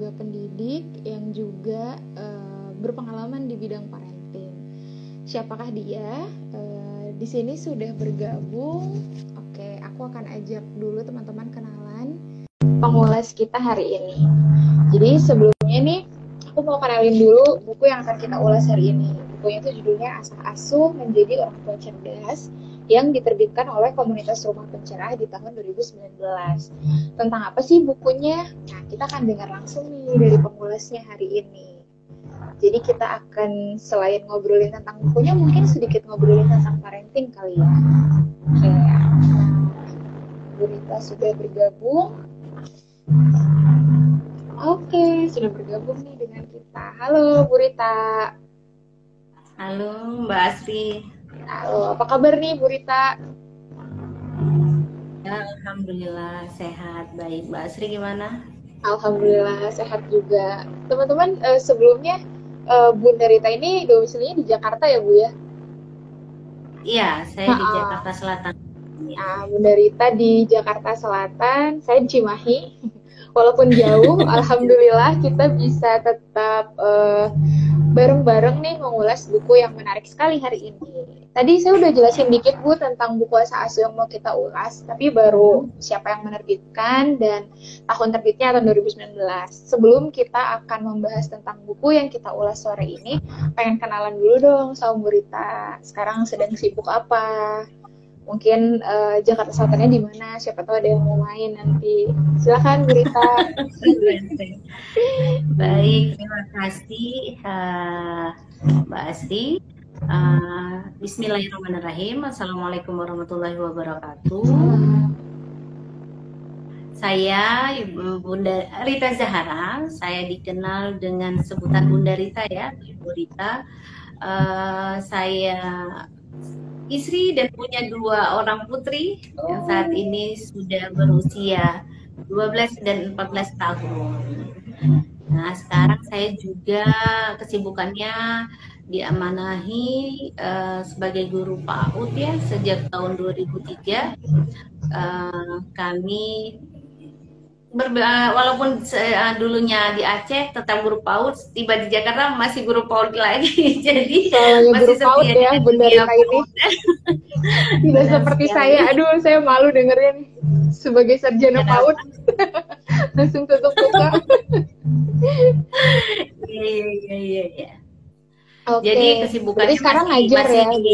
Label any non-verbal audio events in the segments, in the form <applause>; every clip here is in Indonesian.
juga pendidik Yang juga uh, berpengalaman di bidang parenting Siapakah dia? Uh, di sini sudah bergabung aku akan ajak dulu teman-teman kenalan pengulas kita hari ini. Jadi sebelumnya nih, aku mau kenalin dulu buku yang akan kita ulas hari ini. Bukunya itu judulnya Asah Asuh Menjadi Orang Tua Cerdas yang diterbitkan oleh komunitas rumah pencerah di tahun 2019. Tentang apa sih bukunya? Nah, kita akan dengar langsung nih dari pengulasnya hari ini. Jadi kita akan selain ngobrolin tentang bukunya, mungkin sedikit ngobrolin tentang parenting kali ya. Oke. Burita sudah bergabung. Oke, sudah bergabung nih dengan kita. Halo Burita. Halo Mbak Asri. Halo, apa kabar nih Burita? Ya, Alhamdulillah sehat, baik. Mbak Asri gimana? Alhamdulillah sehat juga. Teman-teman, uh, sebelumnya uh, Bunda Rita ini domisilinya di Jakarta ya Bu ya? Iya, saya di Jakarta Selatan. Nah, Bunda Rita di Jakarta Selatan, saya di Cimahi. Walaupun jauh, <laughs> alhamdulillah kita bisa tetap bareng bareng-bareng nih mengulas buku yang menarik sekali hari ini. Tadi saya udah jelasin dikit Bu tentang buku Asa Asu yang mau kita ulas, tapi baru siapa yang menerbitkan dan tahun terbitnya tahun 2019. Sebelum kita akan membahas tentang buku yang kita ulas sore ini, pengen kenalan dulu dong sama Bu Rita. Sekarang sedang sibuk apa? Mungkin uh, Jakarta Selatannya di mana siapa tahu ada yang mau main nanti. Silakan berita <laughs> baik terima kasih uh, Mbak Asti. Uh, Bismillahirrahmanirrahim. Assalamualaikum warahmatullahi wabarakatuh. Saya Bunda Rita Zahara, saya dikenal dengan sebutan Bunda Rita ya, Ibu Rita. Uh, saya istri dan punya dua orang putri oh. yang saat ini sudah berusia 12 dan 14 tahun. Nah, sekarang saya juga kesibukannya diamanahi uh, sebagai guru PAUD ya sejak tahun 2003. Uh, kami Berbe walaupun uh, dulunya di Aceh tetap guru PAUD, tiba di Jakarta masih guru PAUD lagi. <laughs> Jadi oh, masih guru PAUD ya, Bunda ini. <laughs> Tidak seperti sekali. saya. Aduh, saya malu dengerin sebagai sarjana PAUD. <laughs> Langsung tutup buka. Iya, iya, iya, iya. Jadi kesibukannya Jadi sekarang ngajar ya. Di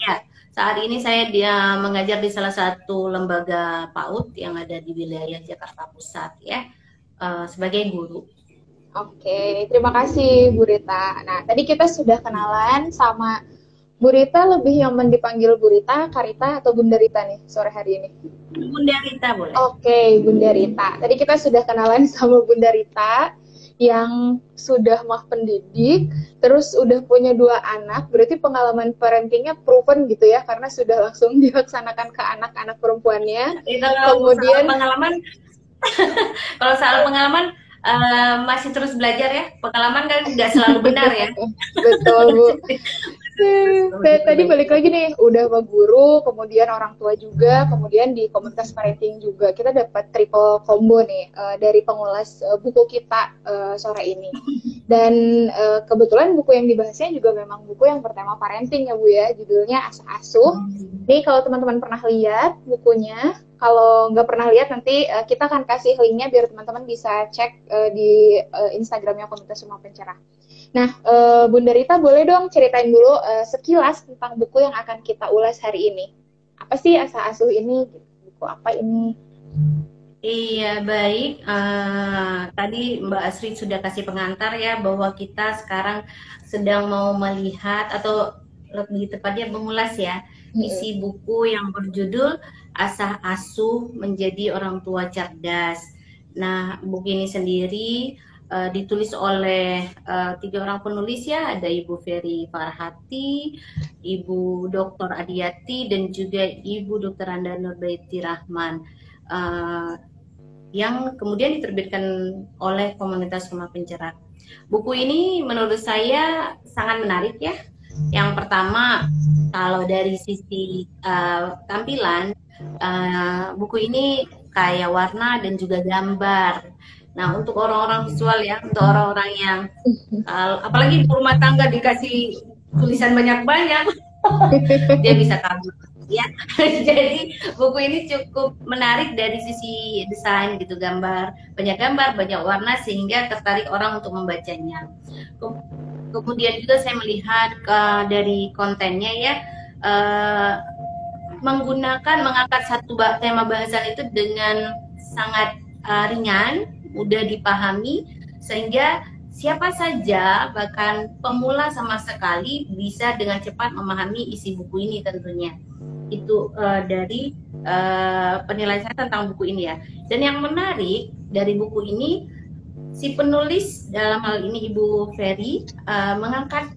ya, saat ini saya dia mengajar di salah satu lembaga PAUD yang ada di wilayah Jakarta Pusat ya uh, sebagai guru. Oke, terima kasih Bu Rita. Nah, tadi kita sudah kenalan sama Bu Rita lebih yang dipanggil Bu Rita, Karita atau Bunda Rita nih sore hari ini? Bunda Rita boleh. Oke, Bunda Rita. Tadi kita sudah kenalan <laughs> sama Bunda Rita yang sudah mah pendidik, terus udah punya dua anak, berarti pengalaman parentingnya proven gitu ya, karena sudah langsung <laughs> dilaksanakan ke anak-anak perempuannya. Ya, kalau Kemudian pengalaman, <laughs> kalau soal pengalaman uh, masih terus belajar ya, pengalaman kan nggak selalu benar ya. <laughs> Betul bu. Tadi balik lagi nih, udah sama guru, kemudian orang tua juga, kemudian di komunitas parenting juga. Kita dapat triple combo nih uh, dari pengulas uh, buku kita uh, sore ini. Dan uh, kebetulan buku yang dibahasnya juga memang buku yang bertema parenting ya Bu ya, judulnya Asa Asuh. Ini kalau teman-teman pernah lihat bukunya, kalau nggak pernah lihat nanti uh, kita akan kasih linknya biar teman-teman bisa cek uh, di uh, Instagramnya komunitas rumah pencerah. Nah, uh, Bunda Rita boleh dong ceritain dulu uh, sekilas tentang buku yang akan kita ulas hari ini. Apa sih asal asuh ini? Buku apa ini? Iya baik. Uh, tadi Mbak Asri sudah kasih pengantar ya bahwa kita sekarang sedang mau melihat atau lebih tepatnya mengulas ya isi buku yang berjudul Asah Asuh Menjadi Orang Tua Cerdas. Nah buku ini sendiri uh, ditulis oleh uh, tiga orang penulis ya, ada Ibu Ferry Farhati, Ibu Dr. Adiati, dan juga Ibu Dr. Anda Nurbaiti Rahman. Uh, yang kemudian diterbitkan oleh komunitas rumah pencerah. Buku ini menurut saya sangat menarik ya. Yang pertama, kalau dari sisi uh, tampilan, uh, buku ini kayak warna dan juga gambar. Nah, untuk orang-orang visual ya, untuk orang-orang yang uh, apalagi di rumah tangga dikasih tulisan banyak-banyak, <laughs> dia bisa kabur. Ya, <laughs> jadi buku ini cukup menarik dari sisi desain gitu, gambar banyak gambar, banyak warna sehingga tertarik orang untuk membacanya. Kemudian juga saya melihat uh, dari kontennya ya. Uh, menggunakan mengangkat satu tema bahasan itu dengan sangat uh, ringan mudah dipahami sehingga siapa saja bahkan pemula sama sekali bisa dengan cepat memahami isi buku ini tentunya. Itu uh, dari uh, penilaian saya tentang buku ini ya. Dan yang menarik dari buku ini si penulis dalam hal ini Ibu Ferry uh, mengangkat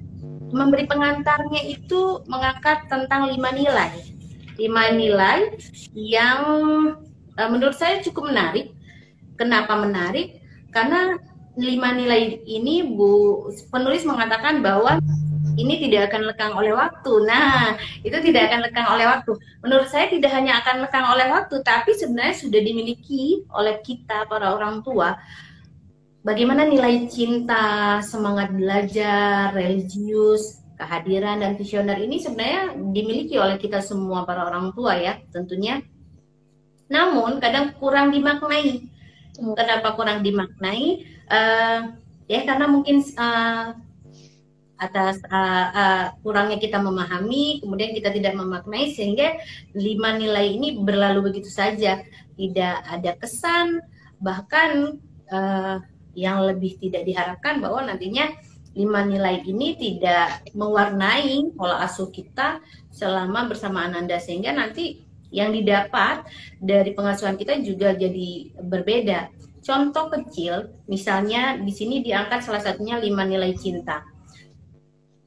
memberi pengantarnya itu mengangkat tentang lima nilai. Lima nilai yang uh, menurut saya cukup menarik Kenapa menarik? Karena lima nilai ini Bu penulis mengatakan bahwa ini tidak akan lekang oleh waktu. Nah, itu tidak akan lekang oleh waktu. Menurut saya tidak hanya akan lekang oleh waktu, tapi sebenarnya sudah dimiliki oleh kita para orang tua. Bagaimana nilai cinta, semangat belajar, religius, kehadiran dan visioner ini sebenarnya dimiliki oleh kita semua para orang tua ya, tentunya. Namun kadang kurang dimaknai Kenapa kurang dimaknai? Uh, ya karena mungkin uh, atas uh, uh, kurangnya kita memahami, kemudian kita tidak memaknai sehingga lima nilai ini berlalu begitu saja, tidak ada kesan, bahkan uh, yang lebih tidak diharapkan bahwa nantinya lima nilai ini tidak mewarnai pola asuh kita selama bersama Ananda. Sehingga nanti yang didapat dari pengasuhan kita juga jadi berbeda. Contoh kecil, misalnya di sini diangkat salah satunya lima nilai cinta.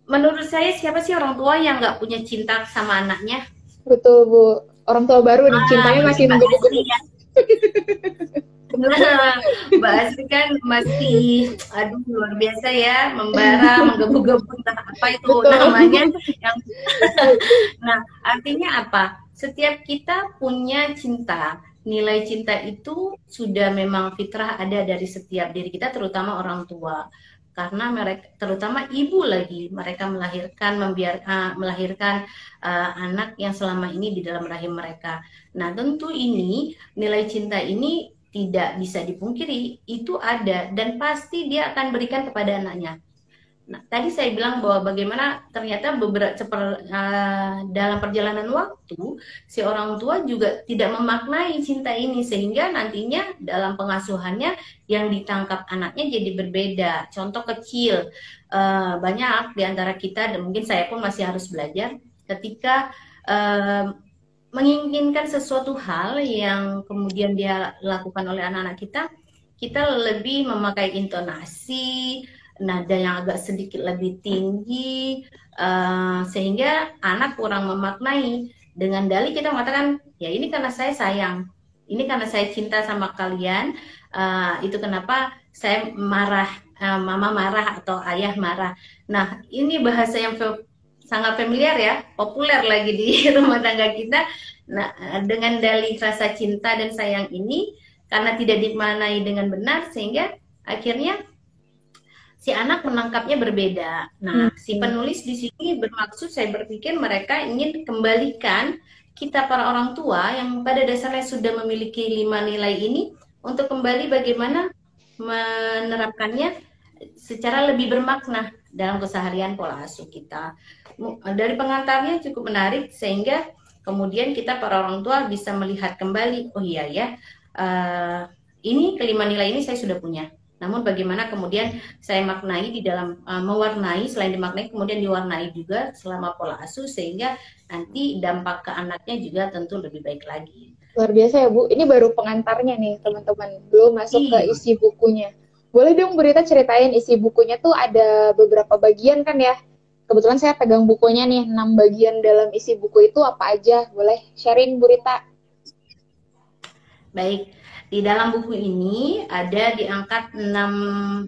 Menurut saya siapa sih orang tua yang nggak punya cinta sama anaknya? Betul bu, orang tua baru nih ah, cintanya masih menggebu-gebu. Ya. Mbak Asri kan masih aduh luar biasa ya membara <laughs> menggebu-gebu apa itu Betul. namanya yang <laughs> nah artinya apa setiap kita punya cinta. Nilai cinta itu sudah memang fitrah ada dari setiap diri kita, terutama orang tua. Karena mereka, terutama ibu lagi, mereka melahirkan, membiarkan, melahirkan uh, anak yang selama ini di dalam rahim mereka. Nah, tentu ini nilai cinta ini tidak bisa dipungkiri, itu ada dan pasti dia akan berikan kepada anaknya Nah, tadi saya bilang bahwa bagaimana ternyata beberapa seper, uh, dalam perjalanan waktu si orang tua juga tidak memaknai cinta ini sehingga nantinya dalam pengasuhannya yang ditangkap anaknya jadi berbeda. Contoh kecil uh, banyak di antara kita dan mungkin saya pun masih harus belajar ketika uh, menginginkan sesuatu hal yang kemudian dia lakukan oleh anak-anak kita, kita lebih memakai intonasi nada yang agak sedikit lebih tinggi uh, sehingga anak kurang memaknai. Dengan dalih kita mengatakan ya ini karena saya sayang ini karena saya cinta sama kalian uh, itu kenapa saya marah uh, mama marah atau ayah marah. Nah ini bahasa yang sangat familiar ya populer lagi di <laughs> rumah tangga kita. Nah dengan dalih rasa cinta dan sayang ini karena tidak dimaknai dengan benar sehingga akhirnya si anak menangkapnya berbeda. Nah, hmm. si penulis di sini bermaksud saya berpikir mereka ingin kembalikan kita para orang tua yang pada dasarnya sudah memiliki lima nilai ini untuk kembali bagaimana menerapkannya secara lebih bermakna dalam keseharian pola asuh kita. Dari pengantarnya cukup menarik sehingga kemudian kita para orang tua bisa melihat kembali, oh iya ya, uh, ini kelima nilai ini saya sudah punya namun bagaimana kemudian saya maknai di dalam uh, mewarnai selain dimaknai kemudian diwarnai juga selama pola asuh sehingga nanti dampak ke anaknya juga tentu lebih baik lagi. Luar biasa ya Bu. Ini baru pengantarnya nih teman-teman. Belum masuk iya. ke isi bukunya. boleh dong berita ceritain isi bukunya tuh ada beberapa bagian kan ya. Kebetulan saya pegang bukunya nih, 6 bagian dalam isi buku itu apa aja? Boleh sharing Burita? Baik, di dalam buku ini ada diangkat enam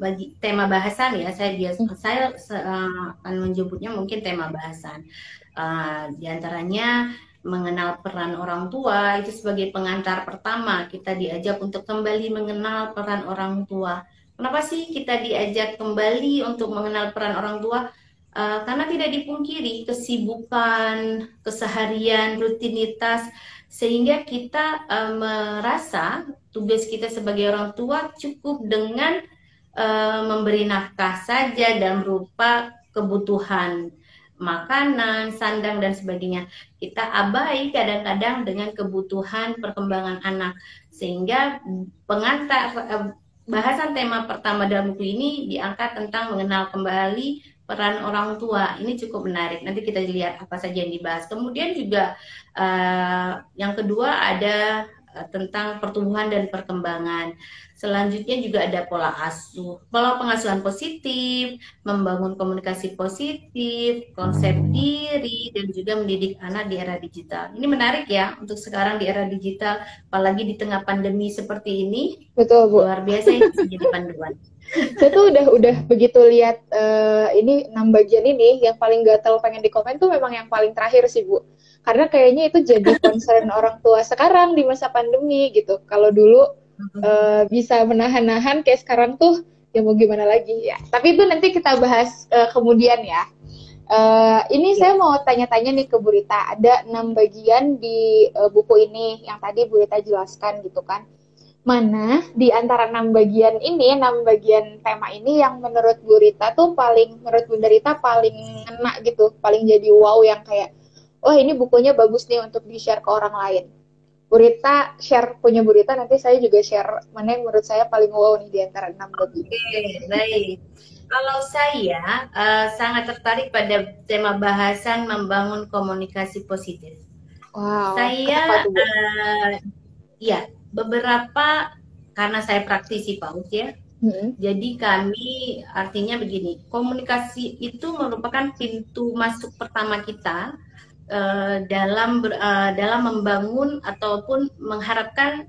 bagi tema bahasan ya. Saya hmm. saya uh, akan menyebutnya mungkin tema bahasan. Uh, di antaranya mengenal peran orang tua itu sebagai pengantar pertama kita diajak untuk kembali mengenal peran orang tua. Kenapa sih kita diajak kembali untuk mengenal peran orang tua? Uh, karena tidak dipungkiri kesibukan, keseharian, rutinitas sehingga kita uh, merasa tugas kita sebagai orang tua cukup dengan uh, memberi nafkah saja dalam rupa kebutuhan makanan, sandang dan sebagainya. Kita abai kadang-kadang dengan kebutuhan perkembangan anak sehingga pengantar bahasan tema pertama dalam buku ini diangkat tentang mengenal kembali peran orang tua ini cukup menarik. Nanti kita lihat apa saja yang dibahas. Kemudian juga uh, yang kedua ada tentang pertumbuhan dan perkembangan. Selanjutnya juga ada pola asuh, pola pengasuhan positif, membangun komunikasi positif, konsep diri, dan juga mendidik anak di era digital. Ini menarik ya untuk sekarang di era digital, apalagi di tengah pandemi seperti ini. Betul bu. Luar biasa ini menjadi panduan. <laughs> saya tuh udah udah begitu lihat uh, ini enam bagian ini yang paling gatel pengen di komen tuh memang yang paling terakhir sih bu karena kayaknya itu jadi concern orang tua sekarang di masa pandemi gitu kalau dulu uh, bisa menahan-nahan kayak sekarang tuh ya mau gimana lagi ya tapi itu nanti kita bahas uh, kemudian ya Uh, ini ya. saya mau tanya-tanya nih ke Burita. Ada enam bagian di uh, buku ini yang tadi Burita jelaskan gitu kan mana di antara enam bagian ini, enam bagian tema ini yang menurut Bu Rita tuh paling, menurut Bu Rita paling enak gitu, paling jadi wow yang kayak, oh ini bukunya bagus nih untuk di-share ke orang lain. Bu Rita share punya Bu Rita, nanti saya juga share mana yang menurut saya paling wow nih di antara enam bagian. Oke, baik. Kalau saya uh, sangat tertarik pada tema bahasan membangun komunikasi positif. Wow. Saya, uh, ya, beberapa karena saya praktisi paus ya. Hmm. Jadi kami artinya begini, komunikasi itu merupakan pintu masuk pertama kita uh, dalam uh, dalam membangun ataupun mengharapkan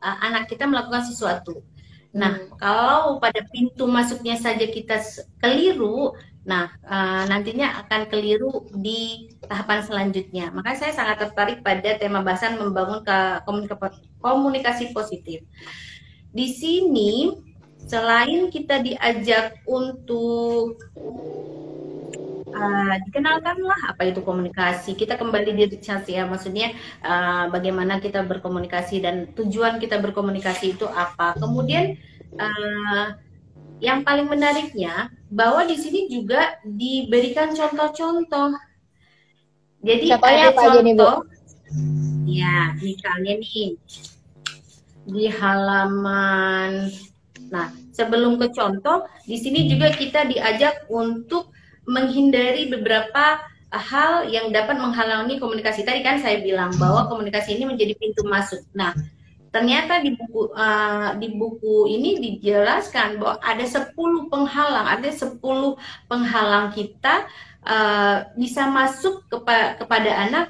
uh, anak kita melakukan sesuatu. Nah, hmm. kalau pada pintu masuknya saja kita keliru, nah uh, nantinya akan keliru di tahapan selanjutnya. Maka saya sangat tertarik pada tema bahasan membangun ke komunikasi positif. Di sini selain kita diajak untuk uh, dikenalkanlah apa itu komunikasi. Kita kembali di ya, maksudnya uh, bagaimana kita berkomunikasi dan tujuan kita berkomunikasi itu apa. Kemudian uh, yang paling menariknya bahwa di sini juga diberikan contoh-contoh jadi Contohnya ada apa contoh, aja nih, Bu? Ya, misalnya nih di halaman Nah, sebelum ke contoh, di sini juga kita diajak untuk menghindari beberapa hal yang dapat menghalangi komunikasi. Tadi kan saya bilang bahwa komunikasi ini menjadi pintu masuk. Nah, ternyata di buku uh, di buku ini dijelaskan bahwa ada 10 penghalang, ada 10 penghalang kita uh, bisa masuk kepa kepada anak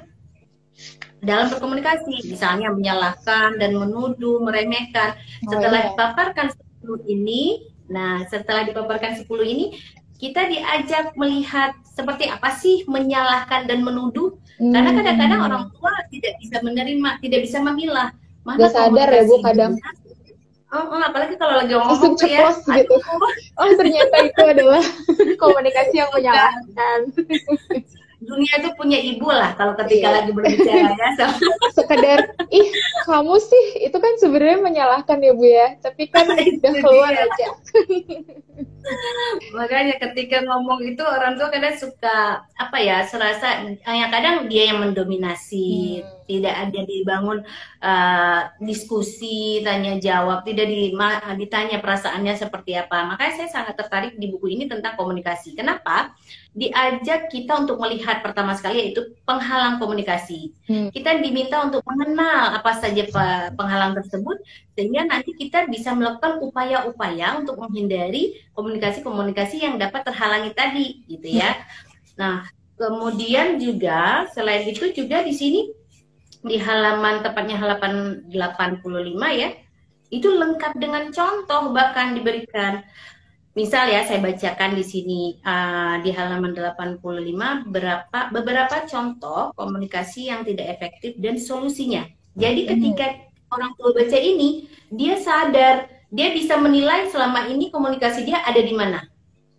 dalam berkomunikasi, misalnya menyalahkan dan menuduh, meremehkan. Oh, setelah iya. dipaparkan 10 ini, nah setelah dipaparkan 10 ini, kita diajak melihat seperti apa sih menyalahkan dan menuduh. Hmm. Karena kadang-kadang orang tua tidak bisa menerima, tidak bisa memilah. Mana Gak sadar ya Bu kadang. Oh, oh, apalagi kalau lagi ngomong tuh ya. gitu. Oh, ternyata itu adalah <laughs> komunikasi yang menyalahkan. Dunia itu punya ibu lah kalau ketika iya. lagi berbicara ya. <laughs> So. Sekedar, ih kamu sih itu kan sebenarnya menyalahkan ya Bu ya, tapi kan <laughs> udah keluar aja. <laughs> Makanya ketika ngomong itu orang tua kadang suka apa ya serasa yang kadang dia yang mendominasi, hmm. tidak ada dibangun uh, diskusi, tanya jawab, tidak di, ditanya perasaannya seperti apa. Makanya saya sangat tertarik di buku ini tentang komunikasi. Kenapa? Diajak kita untuk melihat pertama sekali yaitu penghalang komunikasi. Hmm. Kita diminta untuk mengenal apa saja penghalang tersebut sehingga nanti kita bisa melakukan upaya-upaya untuk menghindari komunikasi-komunikasi yang dapat terhalangi tadi gitu ya. Nah, kemudian juga selain itu juga di sini di halaman tepatnya halaman 85 ya, itu lengkap dengan contoh bahkan diberikan. Misal ya saya bacakan di sini uh, di halaman 85 berapa beberapa contoh komunikasi yang tidak efektif dan solusinya. Jadi ketika orang tua baca ini, dia sadar dia bisa menilai selama ini komunikasi dia ada di mana.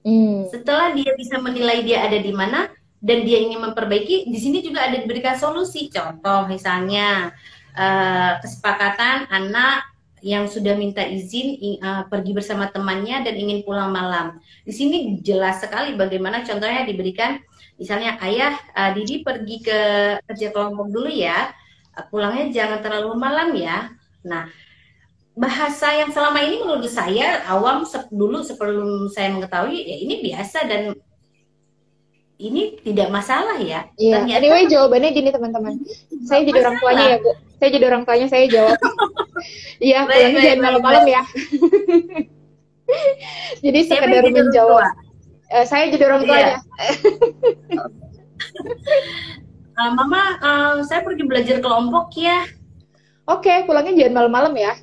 Hmm. Setelah dia bisa menilai dia ada di mana dan dia ingin memperbaiki, di sini juga ada diberikan solusi. Contoh misalnya uh, kesepakatan anak yang sudah minta izin uh, pergi bersama temannya dan ingin pulang malam. Di sini jelas sekali bagaimana contohnya diberikan misalnya ayah uh, Didi pergi ke kerja kelompok dulu ya. Pulangnya jangan terlalu malam ya. Nah, bahasa yang selama ini menurut saya awam dulu sebelum saya mengetahui ya ini biasa dan ini tidak masalah ya. Iya. Ternyata... Anyway jawabannya gini teman-teman. Saya jadi orang tuanya ya bu. Saya jadi orang tuanya saya jawab. <laughs> Iya pulangnya jangan malam-malam ya. <laughs> jadi Siapa sekedar menjawab. Uh, saya jadi orang tuanya. Iya. <laughs> uh, Mama, uh, saya pergi belajar kelompok ya. Oke, okay, pulangnya jangan malam-malam ya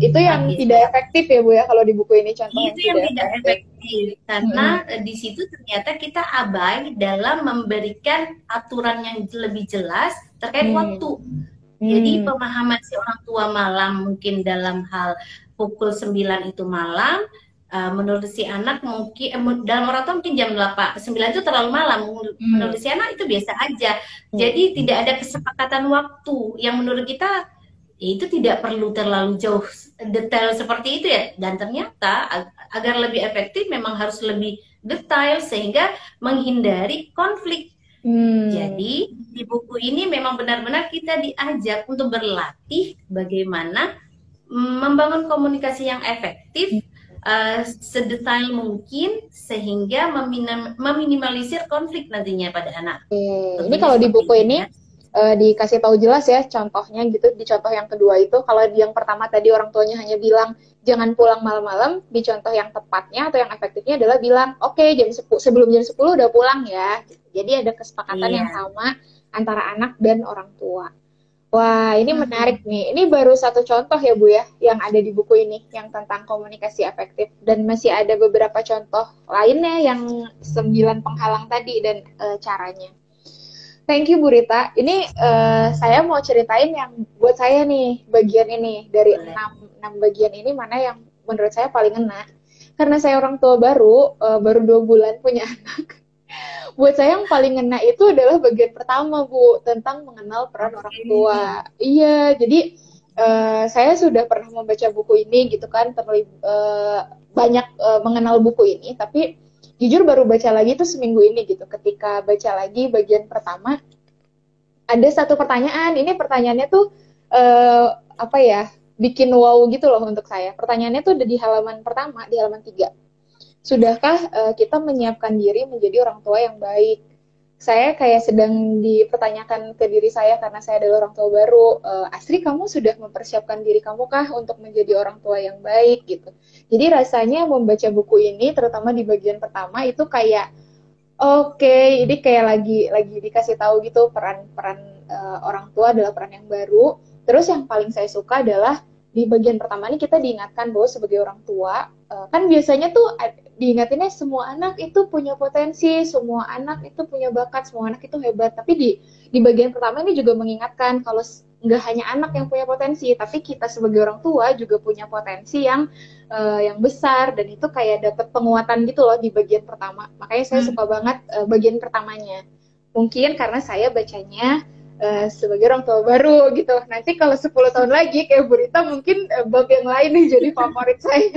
itu yang nah, tidak efektif ya bu ya kalau di buku ini contoh itu yang, tidak, efektif, efektif. karena hmm. di situ ternyata kita abai dalam memberikan aturan yang lebih jelas terkait hmm. waktu hmm. jadi pemahaman si orang tua malam mungkin dalam hal pukul 9 itu malam uh, menurut si anak mungkin eh, dalam orang tua mungkin jam 8 9 itu terlalu malam hmm. menurut si anak itu biasa aja hmm. jadi tidak ada kesepakatan waktu yang menurut kita itu tidak perlu terlalu jauh detail seperti itu ya dan ternyata agar lebih efektif memang harus lebih detail sehingga menghindari konflik Hmm. Jadi di buku ini memang benar-benar kita diajak untuk berlatih bagaimana membangun komunikasi yang efektif uh, sedetail mungkin sehingga meminimalisir konflik nantinya pada anak. Hmm. Ini kalau di buku ini ya uh, dikasih tahu jelas ya contohnya gitu di contoh yang kedua itu kalau yang pertama tadi orang tuanya hanya bilang jangan pulang malam-malam di contoh yang tepatnya atau yang efektifnya adalah bilang oke okay, jam 10 sebelum jam 10 udah pulang ya jadi ada kesepakatan iya. yang sama antara anak dan orang tua Wah, ini hmm. menarik nih. Ini baru satu contoh ya, Bu ya, yang ada di buku ini, yang tentang komunikasi efektif. Dan masih ada beberapa contoh lainnya yang sembilan penghalang tadi dan e, caranya. Thank you Bu Rita. Ini uh, saya mau ceritain yang buat saya nih bagian ini dari enam enam bagian ini mana yang menurut saya paling ngena. Karena saya orang tua baru, uh, baru dua bulan punya <laughs> anak. buat saya yang paling ngena itu adalah bagian pertama Bu tentang mengenal peran orang tua. Iya, jadi uh, saya sudah pernah membaca buku ini gitu kan, terlebih uh, banyak uh, mengenal buku ini, tapi jujur baru baca lagi tuh seminggu ini gitu. Ketika baca lagi bagian pertama, ada satu pertanyaan. Ini pertanyaannya tuh uh, apa ya? Bikin wow gitu loh untuk saya. Pertanyaannya tuh ada di halaman pertama, di halaman tiga. Sudahkah uh, kita menyiapkan diri menjadi orang tua yang baik? Saya kayak sedang dipertanyakan ke diri saya karena saya adalah orang tua baru. Uh, Astri, kamu sudah mempersiapkan diri kamu kah untuk menjadi orang tua yang baik gitu? Jadi rasanya membaca buku ini, terutama di bagian pertama itu kayak oke, okay, ini kayak lagi lagi dikasih tahu gitu peran-peran uh, orang tua adalah peran yang baru. Terus yang paling saya suka adalah di bagian pertama ini kita diingatkan bahwa sebagai orang tua uh, kan biasanya tuh diingatinnya semua anak itu punya potensi, semua anak itu punya bakat, semua anak itu hebat. Tapi di di bagian pertama ini juga mengingatkan kalau nggak hanya anak yang punya potensi, tapi kita sebagai orang tua juga punya potensi yang uh, yang besar dan itu kayak dapat penguatan gitu loh di bagian pertama. Makanya saya hmm. suka banget uh, bagian pertamanya. Mungkin karena saya bacanya uh, sebagai orang tua baru gitu. Nanti kalau 10 tahun lagi kayak Burita mungkin uh, bab yang lain nih jadi favorit saya.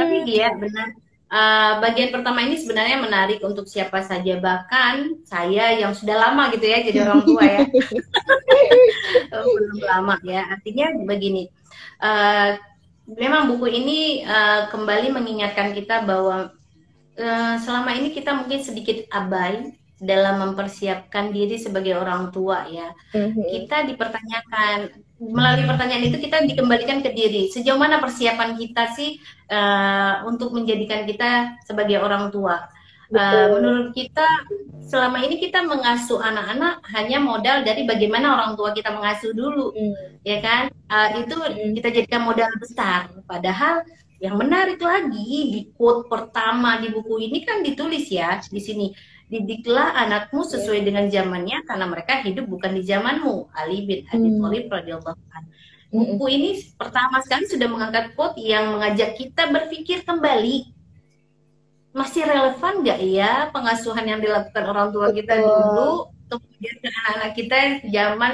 Tapi dia benar. Uh, bagian pertama ini sebenarnya menarik untuk siapa saja bahkan saya yang sudah lama gitu ya jadi orang tua ya <laughs> belum lama ya artinya begini uh, memang buku ini uh, kembali mengingatkan kita bahwa uh, selama ini kita mungkin sedikit abai dalam mempersiapkan diri sebagai orang tua ya mm-hmm. kita dipertanyakan melalui pertanyaan itu kita dikembalikan ke diri. Sejauh mana persiapan kita sih uh, untuk menjadikan kita sebagai orang tua? Uh, menurut kita selama ini kita mengasuh anak-anak hanya modal dari bagaimana orang tua kita mengasuh dulu, mm. ya kan? Uh, itu mm. kita jadikan modal besar. Padahal yang menarik lagi di quote pertama di buku ini kan ditulis ya di sini didiklah anakmu sesuai dengan zamannya karena mereka hidup bukan di zamanmu. Ali bin Abi hmm. Thalib radhiyallahu hmm. Buku ini pertama sekali sudah mengangkat quote yang mengajak kita berpikir kembali. Masih relevan nggak ya pengasuhan yang dilakukan orang tua kita dulu kemudian ke anak-anak kita zaman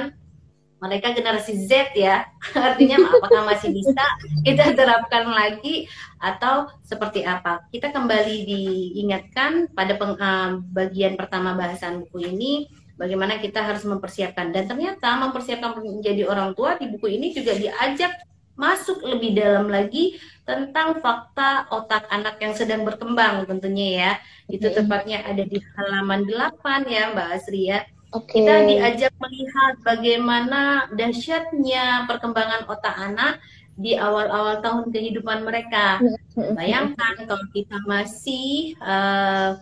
mereka generasi Z ya <laughs> artinya apakah masih bisa kita terapkan lagi atau seperti apa? Kita kembali diingatkan pada peng, uh, bagian pertama bahasan buku ini bagaimana kita harus mempersiapkan. Dan ternyata mempersiapkan menjadi orang tua di buku ini juga diajak masuk lebih dalam lagi tentang fakta otak anak yang sedang berkembang tentunya ya. Itu tepatnya ada di halaman 8 ya Mbak Asri ya. Okay. Kita diajak melihat bagaimana dahsyatnya perkembangan otak anak di awal-awal tahun kehidupan mereka. Bayangkan kalau kita masih uh,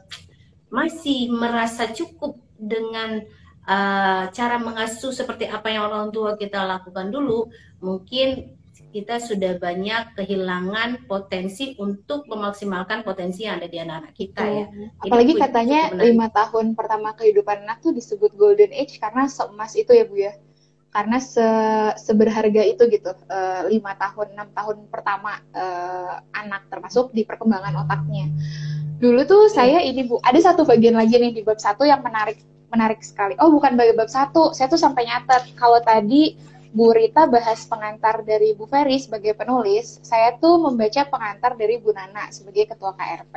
masih merasa cukup dengan uh, cara mengasuh seperti apa yang orang tua kita lakukan dulu, mungkin kita sudah banyak kehilangan potensi untuk memaksimalkan potensi yang ada di anak-anak kita ya. Apalagi Jadi, katanya lima tahun pertama kehidupan anak tuh disebut golden age karena seemas itu ya bu ya. Karena se seberharga itu gitu eh, lima uh, tahun enam tahun pertama uh, anak termasuk di perkembangan otaknya. Dulu tuh saya ini bu ada satu bagian lagi nih di bab satu yang menarik menarik sekali. Oh bukan bagi bab satu, saya tuh sampai nyatet kalau tadi Bu Rita bahas pengantar dari Bu Ferry sebagai penulis, saya tuh membaca pengantar dari Bu Nana sebagai ketua KRP.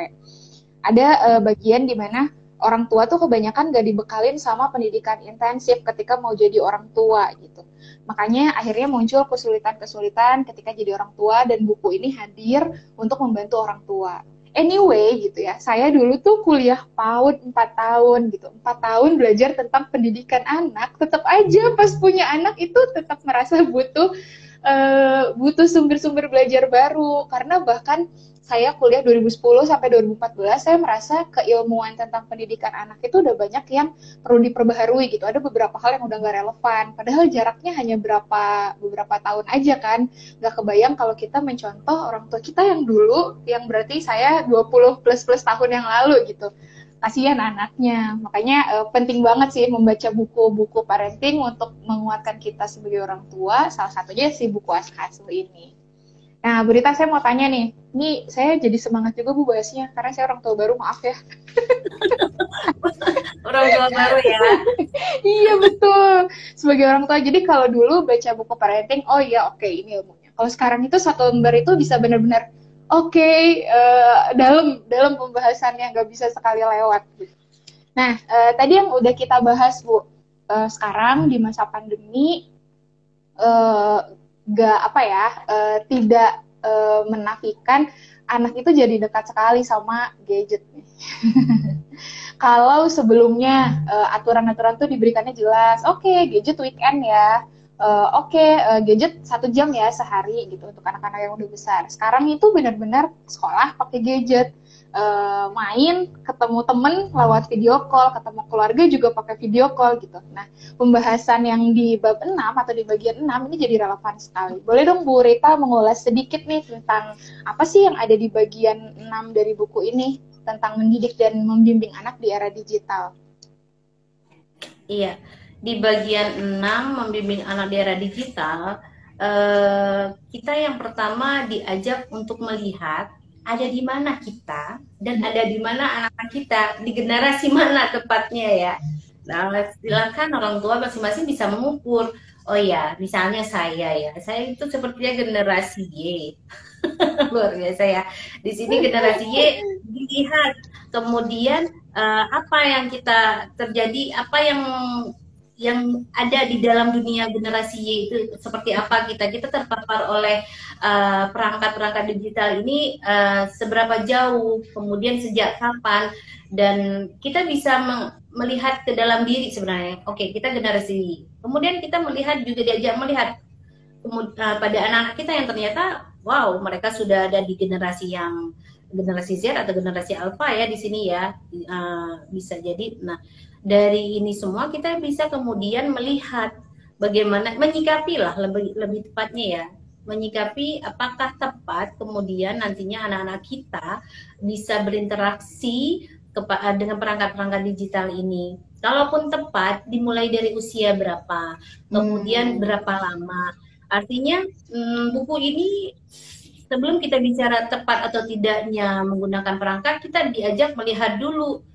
Ada uh, bagian di mana orang tua tuh kebanyakan gak dibekalin sama pendidikan intensif ketika mau jadi orang tua gitu. Makanya akhirnya muncul kesulitan-kesulitan ketika jadi orang tua dan buku ini hadir untuk membantu orang tua. Anyway gitu ya saya dulu tuh kuliah PAUD 4 tahun gitu. 4 tahun belajar tentang pendidikan anak tetap aja pas punya anak itu tetap merasa butuh uh, butuh sumber-sumber belajar baru. Karena bahkan saya kuliah 2010 sampai 2014 saya merasa keilmuan tentang pendidikan anak itu udah banyak yang perlu diperbaharui gitu. Ada beberapa hal yang udah nggak relevan. Padahal jaraknya hanya berapa beberapa tahun aja kan. Nggak kebayang kalau kita mencontoh orang tua kita yang dulu yang berarti saya 20 plus plus tahun yang lalu gitu. Kasihan anaknya. Makanya uh, penting banget sih membaca buku-buku parenting untuk menguatkan kita sebagai orang tua. Salah satunya si buku Askasu ini. Nah, Berita saya mau tanya nih, ini saya jadi semangat juga Bu bahasnya, karena saya orang tua baru, maaf ya. <laughs> orang tua baru ya? <laughs> iya, betul. Sebagai orang tua, jadi kalau dulu baca buku parenting, oh iya oke okay, ini ilmunya. Kalau sekarang itu satu lembar itu bisa benar-benar oke, okay, uh, eh, dalam dalam pembahasannya, nggak bisa sekali lewat. Nah, uh, tadi yang udah kita bahas Bu, uh, sekarang di masa pandemi, uh, gak apa ya uh, tidak uh, menafikan anak itu jadi dekat sekali sama gadget. <laughs> Kalau sebelumnya uh, aturan-aturan tuh diberikannya jelas, oke okay, gadget weekend ya, uh, oke okay, uh, gadget satu jam ya sehari gitu untuk anak-anak yang udah besar. Sekarang itu benar-benar sekolah pakai gadget uh, main, ketemu temen lewat video call, ketemu keluarga juga pakai video call gitu. Nah, pembahasan yang di bab 6 atau di bagian 6 ini jadi relevan sekali. Boleh dong Bu Rita mengulas sedikit nih tentang apa sih yang ada di bagian 6 dari buku ini tentang mendidik dan membimbing anak di era digital. Iya, di bagian 6 membimbing anak di era digital, eh, kita yang pertama diajak untuk melihat ada di mana kita dan ada di mana anak-anak kita di generasi mana tepatnya ya. Nah, silakan orang tua masing-masing bisa mengukur Oh ya, misalnya saya ya, saya itu sepertinya generasi Y. <laughs> Luar biasa ya. Di sini generasi Y dilihat kemudian uh, apa yang kita terjadi, apa yang yang ada di dalam dunia generasi Y itu seperti apa kita. Kita terpapar oleh uh, perangkat-perangkat uh, digital ini uh, seberapa jauh kemudian sejak kapan dan kita bisa melihat ke dalam diri sebenarnya. Oke okay, kita generasi Y. Kemudian kita melihat juga diajak melihat uh, pada anak-anak kita yang ternyata wow mereka sudah ada di generasi yang generasi Z atau generasi Alpha ya di sini ya. Uh, bisa jadi. Nah dari ini semua kita bisa kemudian melihat bagaimana menyikapi lah lebih lebih tepatnya ya menyikapi apakah tepat kemudian nantinya anak-anak kita bisa berinteraksi dengan perangkat-perangkat digital ini. Kalaupun tepat, dimulai dari usia berapa, kemudian hmm. berapa lama. Artinya hmm, buku ini sebelum kita bicara tepat atau tidaknya menggunakan perangkat, kita diajak melihat dulu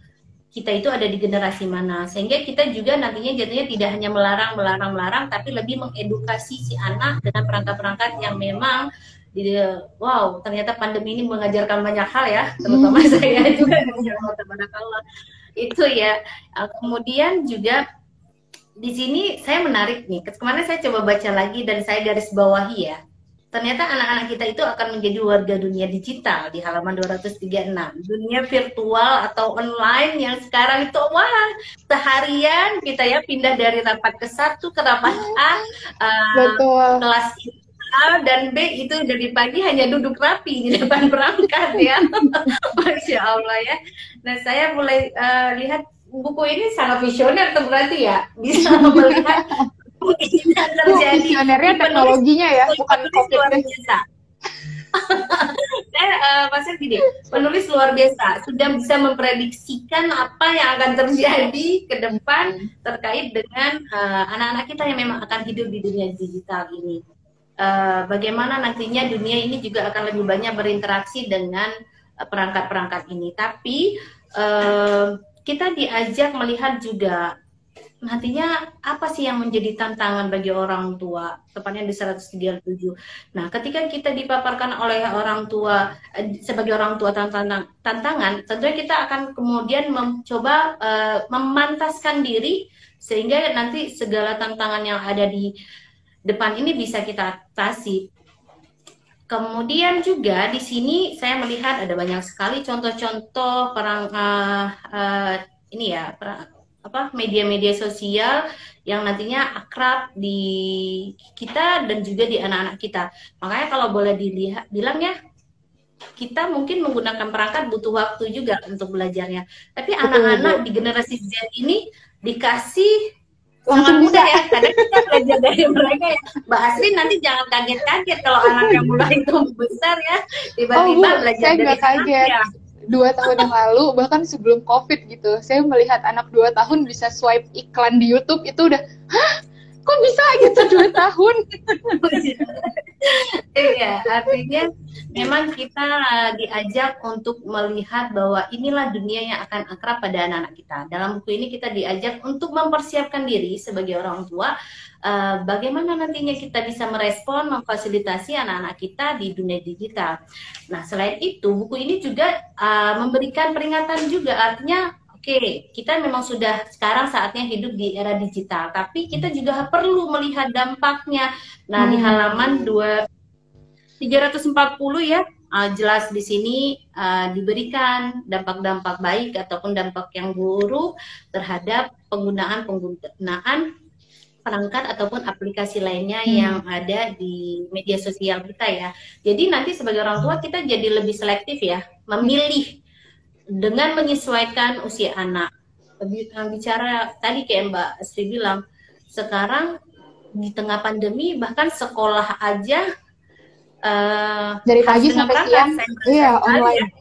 kita itu ada di generasi mana. Sehingga kita juga nantinya jadinya tidak hanya melarang melarang melarang tapi lebih mengedukasi si anak dengan perangkat-perangkat yang memang wow ternyata pandemi ini mengajarkan banyak hal ya terutama hmm. saya juga Allah. Itu ya. Uh, kemudian juga di sini saya menarik nih. Kemarin saya coba baca lagi dan saya garis bawahi ya ternyata anak-anak kita itu akan menjadi warga dunia digital di halaman 236. Dunia virtual atau online yang sekarang itu wah seharian kita ya pindah dari rapat ke satu ke rapat A uh, kelas A dan B itu dari pagi hanya duduk rapi di depan <laughs> perangkat ya. <laughs> Masya Allah ya. Nah saya mulai uh, lihat buku ini sangat visioner tuh berarti ya bisa <laughs> melihat kemungkinan terjadi. Visionernya teknologinya ya, bukan covid saya uh, pasal gini, penulis luar biasa sudah bisa memprediksikan apa yang akan terjadi ke depan terkait dengan eh, anak-anak uh, kita yang memang akan hidup di dunia digital ini. Uh, bagaimana nantinya dunia ini juga akan lebih banyak berinteraksi dengan perangkat-perangkat ini. Tapi uh, kita diajak melihat juga nantinya apa sih yang menjadi tantangan bagi orang tua? Tepatnya di 137 nah ketika kita dipaparkan oleh orang tua eh, sebagai orang tua tantangan tentunya kita akan kemudian mencoba uh, memantaskan diri sehingga nanti segala tantangan yang ada di depan ini bisa kita atasi. Kemudian juga di sini saya melihat ada banyak sekali contoh-contoh perang uh, uh, ini ya perang, apa media-media sosial yang nantinya akrab di kita dan juga di anak-anak kita. Makanya kalau boleh dilihat bilang ya kita mungkin menggunakan perangkat butuh waktu juga untuk belajarnya. Tapi anak-anak di generasi Z ini dikasih sangat mudah ya karena kita belajar dari mereka ya Mbak Asri nanti jangan kaget-kaget kalau anak yang mulai itu besar ya tiba-tiba oh, belajar dari kaget. Ya dua tahun yang lalu bahkan sebelum covid gitu. Saya melihat anak dua tahun bisa swipe iklan di YouTube itu udah hah? Kok bisa gitu dua tahun? <laughs> Iya artinya memang kita diajak untuk melihat bahwa inilah dunia yang akan akrab pada anak-anak kita. Dalam buku ini kita diajak untuk mempersiapkan diri sebagai orang tua uh, bagaimana nantinya kita bisa merespon, memfasilitasi anak-anak kita di dunia digital. Nah, selain itu, buku ini juga uh, memberikan peringatan juga, artinya Oke, okay, kita memang sudah sekarang saatnya hidup di era digital, tapi kita juga perlu melihat dampaknya. Nah, hmm. di halaman 2 340 ya, uh, jelas di sini uh, diberikan dampak-dampak baik ataupun dampak yang buruk terhadap penggunaan penggunaan perangkat ataupun aplikasi lainnya hmm. yang ada di media sosial kita ya. Jadi nanti sebagai orang tua kita jadi lebih selektif ya, memilih dengan menyesuaikan usia anak. Bicara tadi kayak Mbak Sri bilang, sekarang di tengah pandemi bahkan sekolah aja uh, dari pagi sampai siang iya online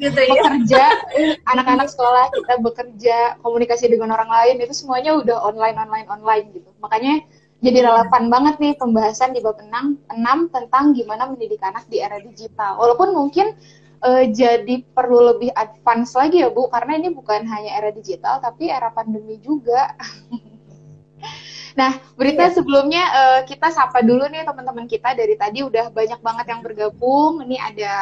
gitu ya. Bekerja. Anak-anak sekolah kita bekerja komunikasi dengan orang lain itu semuanya udah online online online gitu. Makanya jadi relevan banget nih pembahasan di bab 6, 6 tentang gimana mendidik anak di era digital. Walaupun mungkin uh, jadi perlu lebih advance lagi ya Bu karena ini bukan hanya era digital tapi era pandemi juga. Nah, berita iya. sebelumnya uh, kita sapa dulu nih teman-teman kita. Dari tadi udah banyak banget yang bergabung. Ini ada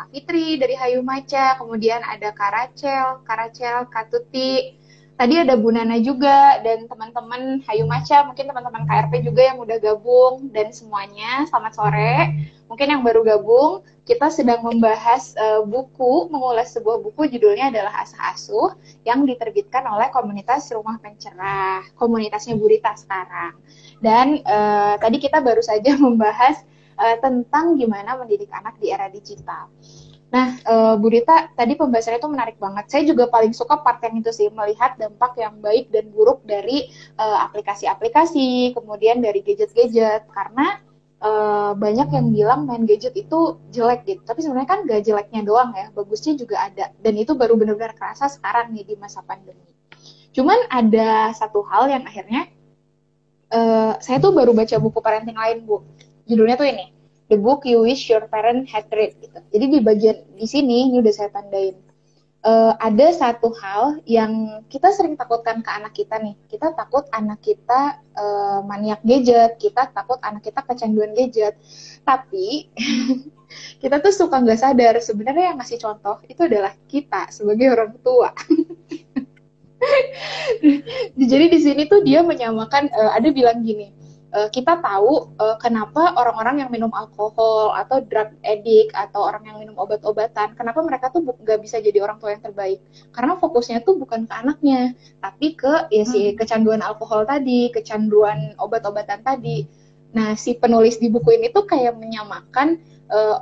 Kak Fitri dari Hayu Maca, kemudian ada Kak Rachel, Kak Rachel, Kak Tuti, Tadi ada Bu Nana juga dan teman-teman Hayu Maca, mungkin teman-teman KRP juga yang udah gabung dan semuanya selamat sore. Mungkin yang baru gabung, kita sedang membahas uh, buku, mengulas sebuah buku judulnya adalah Asah Asuh yang diterbitkan oleh komunitas Rumah Pencerah, komunitasnya Burita sekarang. Dan uh, tadi kita baru saja <laughs> membahas uh, tentang gimana mendidik anak di era digital. Nah, uh, Bu Rita, tadi pembahasannya itu menarik banget. Saya juga paling suka part yang itu sih, melihat dampak yang baik dan buruk dari eh, aplikasi-aplikasi, uh, kemudian dari gadget-gadget. Karena uh, banyak yang bilang main gadget itu jelek gitu. Tapi sebenarnya kan gak jeleknya doang ya, bagusnya juga ada. Dan itu baru benar-benar kerasa sekarang nih di masa pandemi. Cuman ada satu hal yang akhirnya, uh, saya tuh baru baca buku parenting lain, Bu. Judulnya tuh ini, the book you wish your parent had read gitu. Jadi di bagian di sini ini udah saya tandain. Uh, ada satu hal yang kita sering takutkan ke anak kita nih. Kita takut anak kita uh, maniak gadget, kita takut anak kita kecanduan gadget. Tapi <laughs> kita tuh suka nggak sadar sebenarnya yang ngasih contoh itu adalah kita sebagai orang tua. <laughs> Jadi di sini tuh dia menyamakan uh, ada bilang gini, uh, kita tahu uh, kenapa orang-orang yang minum alkohol atau drug addict atau orang yang minum obat-obatan, kenapa mereka tuh nggak bisa jadi orang tua yang terbaik? Karena fokusnya tuh bukan ke anaknya, tapi ke ya si hmm. kecanduan alkohol tadi, kecanduan obat-obatan tadi. Nah, si penulis di buku ini tuh kayak menyamakan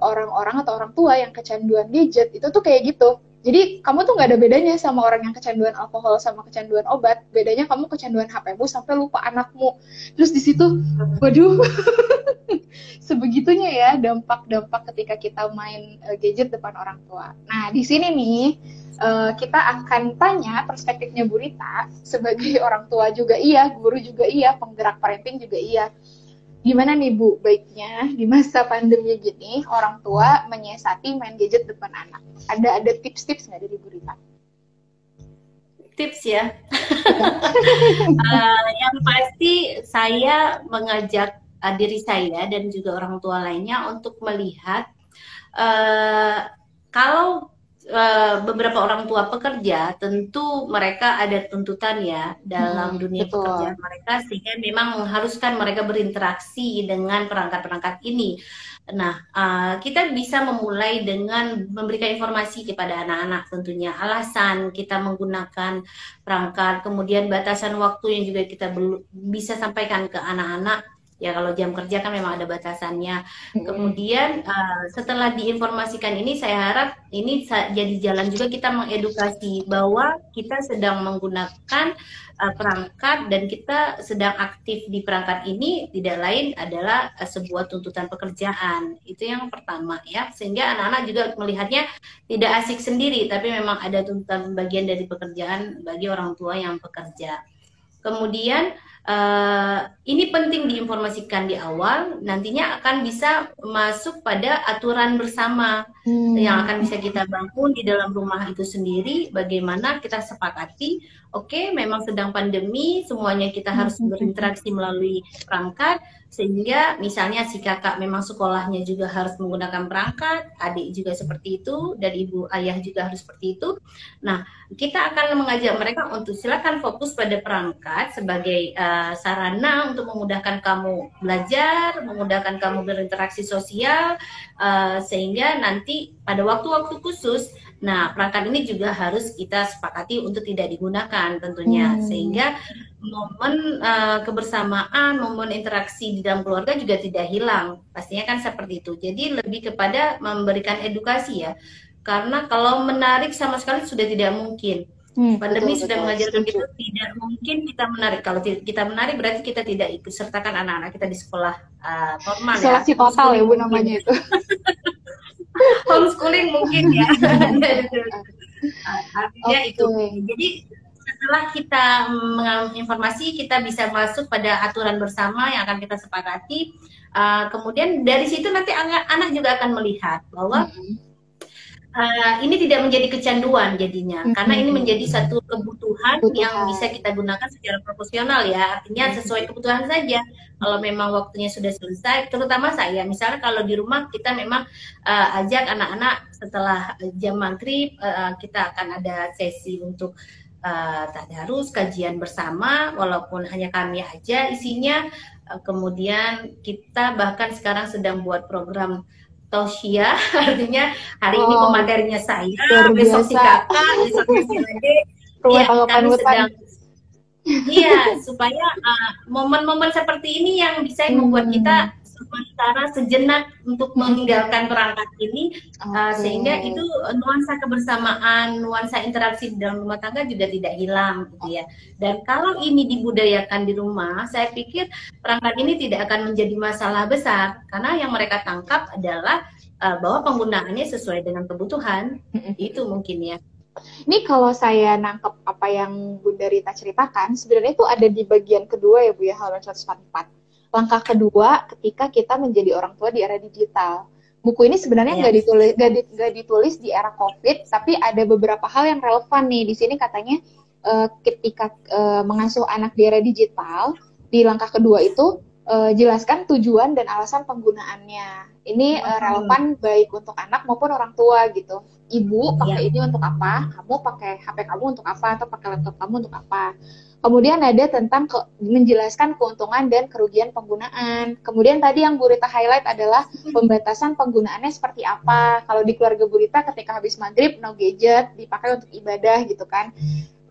orang-orang uh, atau orang tua yang kecanduan gadget itu tuh kayak gitu jadi kamu tuh nggak ada bedanya sama orang yang kecanduan alkohol sama kecanduan obat. Bedanya kamu kecanduan HPmu sampai lupa anakmu. Terus di situ, waduh, <laughs> sebegitunya ya dampak-dampak ketika kita main uh, gadget depan orang tua. Nah di sini nih uh, kita akan tanya perspektifnya Bu Rita sebagai <laughs> orang tua juga iya, guru juga iya, penggerak parenting juga iya gimana nih Bu baiknya di masa pandemi gini orang tua menyiasati main gadget depan anak? Ada ada tips-tips nggak dari Bu Rita? Tips ya. uh, <laughs> <laughs> yang pasti saya mengajak uh, diri saya dan juga orang tua lainnya untuk melihat uh, kalau Eh, beberapa orang tua pekerja tentu mereka ada tuntutan ya dalam hmm, dunia betul. pekerjaan mereka sehingga memang mengharuskan mereka berinteraksi dengan perangkat-perangkat ini. Nah, uh, kita bisa memulai dengan memberikan informasi kepada anak-anak tentunya alasan kita menggunakan perangkat, kemudian batasan waktu yang juga kita bisa sampaikan ke anak-anak ya kalau jam kerja kan memang ada batasannya. Mm-hmm. Kemudian uh, setelah diinformasikan ini saya harap ini jadi jalan juga kita mengedukasi bahwa kita sedang menggunakan uh, perangkat dan kita sedang aktif di perangkat ini tidak lain adalah uh, sebuah tuntutan pekerjaan. Itu yang pertama ya. Sehingga anak-anak juga melihatnya tidak asik sendiri tapi memang ada tuntutan bagian dari pekerjaan bagi orang tua yang bekerja. Kemudian Uh, ini penting diinformasikan di awal, nantinya akan bisa masuk pada aturan bersama hmm. yang akan bisa kita bangun di dalam rumah itu sendiri. Bagaimana kita sepakati, oke, okay, memang sedang pandemi, semuanya kita harus hmm. berinteraksi melalui perangkat, sehingga misalnya si kakak memang sekolahnya juga harus menggunakan perangkat, adik juga seperti itu, dan ibu ayah juga harus seperti itu. Nah, kita akan mengajak mereka untuk silakan fokus pada perangkat sebagai uh, sarana untuk memudahkan kamu belajar, memudahkan kamu berinteraksi sosial, uh, sehingga nanti pada waktu-waktu khusus Nah, perangkat ini juga harus kita sepakati untuk tidak digunakan tentunya, hmm. sehingga momen uh, kebersamaan, momen interaksi di dalam keluarga juga tidak hilang. Pastinya kan seperti itu. Jadi lebih kepada memberikan edukasi ya, karena kalau menarik sama sekali sudah tidak mungkin. Hmm, Pandemi betul, sudah betul, mengajarkan kita tidak mungkin kita menarik. Kalau kita menarik berarti kita tidak ikut sertakan anak-anak kita di sekolah uh, normal Isolasi ya. total ya bu namanya itu. <laughs> <laughs> homeschooling mungkin ya. <laughs> Artinya okay. itu. Jadi setelah kita menginformasi kita bisa masuk pada aturan bersama yang akan kita sepakati. Uh, kemudian dari situ nanti anak, anak juga akan melihat bahwa mm -hmm. Uh, ini tidak menjadi kecanduan jadinya mm -hmm. karena ini menjadi satu kebutuhan Kebutuhan. yang bisa kita gunakan secara proporsional ya. Artinya sesuai kebutuhan saja. Kalau memang waktunya sudah selesai terutama saya. Misalnya kalau di rumah kita memang uh, ajak anak-anak setelah jam maghrib uh, kita akan ada sesi untuk uh, tadarus kajian bersama. Walaupun hanya kami aja isinya uh, kemudian kita bahkan sekarang sedang buat program Tosia <laughs> artinya hari oh, ini pematerinya saya besok si kakak besok si Ade ya kami sedang iya supaya uh, momen-momen uh, seperti ini yang bisa hmm. membuat kita sementara sejenak untuk meninggalkan perangkat ini okay. uh, sehingga itu nuansa kebersamaan, nuansa interaksi di dalam rumah tangga juga tidak hilang gitu ya. Dan kalau ini dibudayakan di rumah, saya pikir perangkat ini tidak akan menjadi masalah besar karena yang mereka tangkap adalah uh, bahwa penggunaannya sesuai dengan kebutuhan. itu mungkin ya. Ini kalau saya nangkep apa yang Bunda Rita ceritakan, sebenarnya itu ada di bagian kedua ya Bu ya, halaman 144 langkah kedua ketika kita menjadi orang tua di era digital. Buku ini sebenarnya nggak yeah. ditulis gak, di, gak ditulis di era COVID, tapi ada beberapa hal yang relevan nih di sini katanya uh, ketika uh, mengasuh anak di era digital di langkah kedua itu uh, jelaskan tujuan dan alasan penggunaannya. Ini uh, relevan baik untuk anak maupun orang tua gitu. Ibu pakai yeah. ini untuk apa? Kamu pakai HP kamu untuk apa? Atau pakai laptop kamu untuk apa? Kemudian ada tentang ke, menjelaskan keuntungan dan kerugian penggunaan. Kemudian tadi yang Bu Rita highlight adalah pembatasan penggunaannya seperti apa. Kalau di keluarga Bu Rita ketika habis maghrib no gadget dipakai untuk ibadah gitu kan.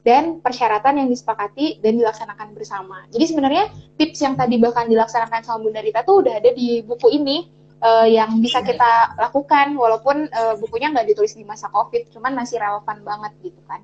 Dan persyaratan yang disepakati dan dilaksanakan bersama. Jadi sebenarnya tips yang tadi bahkan dilaksanakan sama Bunda Rita tuh udah ada di buku ini uh, yang bisa kita lakukan walaupun uh, bukunya nggak ditulis di masa COVID, cuman masih relevan banget gitu kan.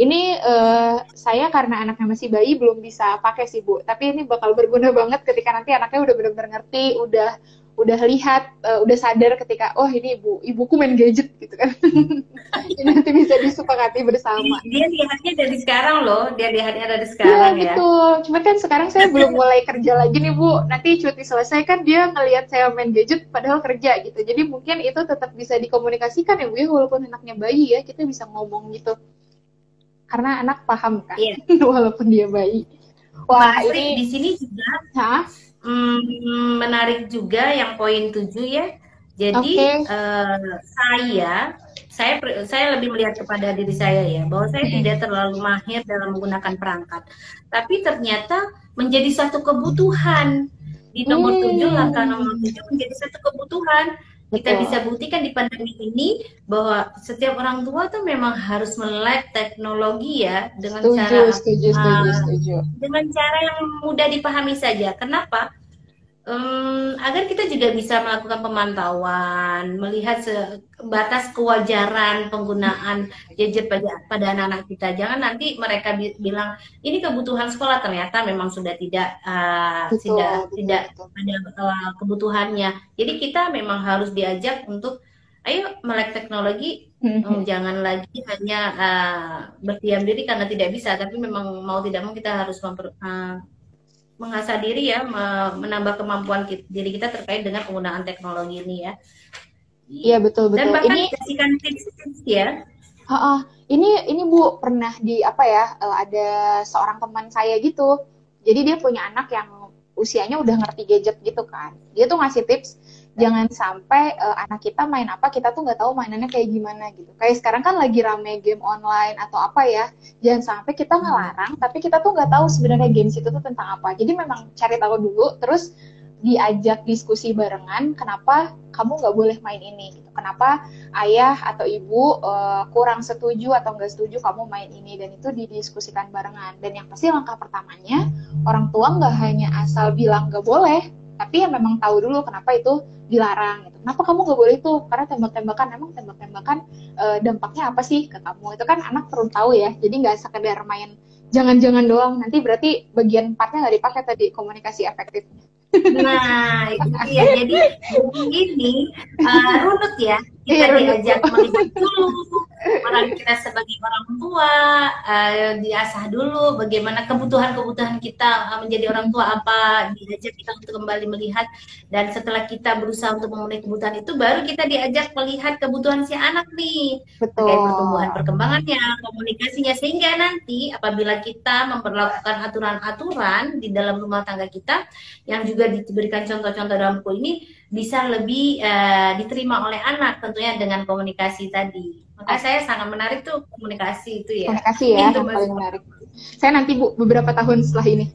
Ini uh, saya karena anaknya masih bayi belum bisa pakai sih Bu, tapi ini bakal berguna banget ketika nanti anaknya udah benar-benar ngerti, udah udah lihat, uh, udah sadar ketika oh ini ibu ibuku main gadget gitu kan. <laughs> ini nanti bisa disepakati bersama. Dia lihatnya dari sekarang loh, dia lihatnya dari iya, sekarang ya. Gitu. Cuma kan sekarang saya belum mulai kerja lagi nih Bu. Nanti cuti selesai kan dia ngelihat saya main gadget padahal kerja gitu. Jadi mungkin itu tetap bisa dikomunikasikan ya Bu ya walaupun anaknya bayi ya, kita bisa ngomong gitu karena anak paham kan yeah. <laughs> walaupun dia bayi. Wah, Mas, ini di sini juga hmm, menarik juga yang poin tujuh ya. Jadi okay. uh, eh, saya saya saya lebih melihat kepada diri saya ya bahwa saya hmm. tidak terlalu mahir dalam menggunakan perangkat, tapi ternyata menjadi satu kebutuhan di nomor tujuh hmm. langkah nomor tujuh menjadi satu kebutuhan kita bisa buktikan di pandemi ini bahwa setiap orang tua tuh memang harus melek teknologi ya dengan setuju, cara setuju, setuju, uh, setuju. dengan cara yang mudah dipahami saja. Kenapa? Um, agar kita juga bisa melakukan pemantauan, melihat batas kewajaran penggunaan gadget pada pada anak-anak kita. Jangan nanti mereka bi bilang ini kebutuhan sekolah ternyata memang sudah tidak uh, betul, tidak betul, tidak ada uh, kebutuhannya. Jadi kita memang harus diajak untuk ayo melek teknologi mm-hmm. jangan lagi hanya uh, berdiam diri karena tidak bisa tapi memang mau tidak mau kita harus memper, uh, mengasah diri ya, menambah kemampuan kita, diri kita terkait dengan penggunaan teknologi ini ya. Iya betul betul. Dan bahkan ini kasihkan tips-tips ya. Uh, uh, ini ini Bu pernah di apa ya uh, ada seorang teman saya gitu. Jadi dia punya anak yang usianya udah ngerti gadget gitu kan. Dia tuh ngasih tips jangan sampai uh, anak kita main apa kita tuh nggak tahu mainannya kayak gimana gitu. Kayak sekarang kan lagi rame game online atau apa ya jangan sampai kita hmm. ngelarang tapi kita tuh nggak tahu sebenarnya games itu tuh tentang apa. Jadi memang cari tahu dulu terus diajak diskusi barengan kenapa kamu nggak boleh main ini gitu. Kenapa ayah atau ibu uh, kurang setuju atau nggak setuju kamu main ini dan itu didiskusikan barengan. Dan yang pasti langkah pertamanya orang tua nggak hanya asal bilang nggak boleh tapi ya memang tahu dulu kenapa itu dilarang gitu. Kenapa kamu nggak boleh itu? Karena tembak-tembakan emang tembak-tembakan e, dampaknya apa sih ke kamu? Itu kan anak perlu tahu ya. Jadi nggak sekedar main jangan-jangan doang. Nanti berarti bagian partnya nggak dipakai tadi komunikasi efektifnya. Nah, itu dia. Jadi <laughs> ini uh, runut ya. Kita iya, diajak melihat dulu orang kita sebagai orang tua uh, diasah dulu bagaimana kebutuhan-kebutuhan kita uh, menjadi orang tua apa diajak kita untuk kembali melihat. Dan setelah kita berusaha untuk memenuhi kebutuhan itu baru kita diajak melihat kebutuhan si anak nih. Betul. terkait pertumbuhan perkembangannya komunikasinya. Sehingga nanti apabila kita memperlakukan aturan-aturan di dalam rumah tangga kita yang juga diberikan contoh-contoh dalam buku ini bisa lebih uh, diterima oleh anak tentunya dengan komunikasi tadi. Maka oh. saya sangat menarik tuh komunikasi itu ya. Komunikasi ya, itu paling menarik. Saya nanti Bu beberapa tahun setelah ini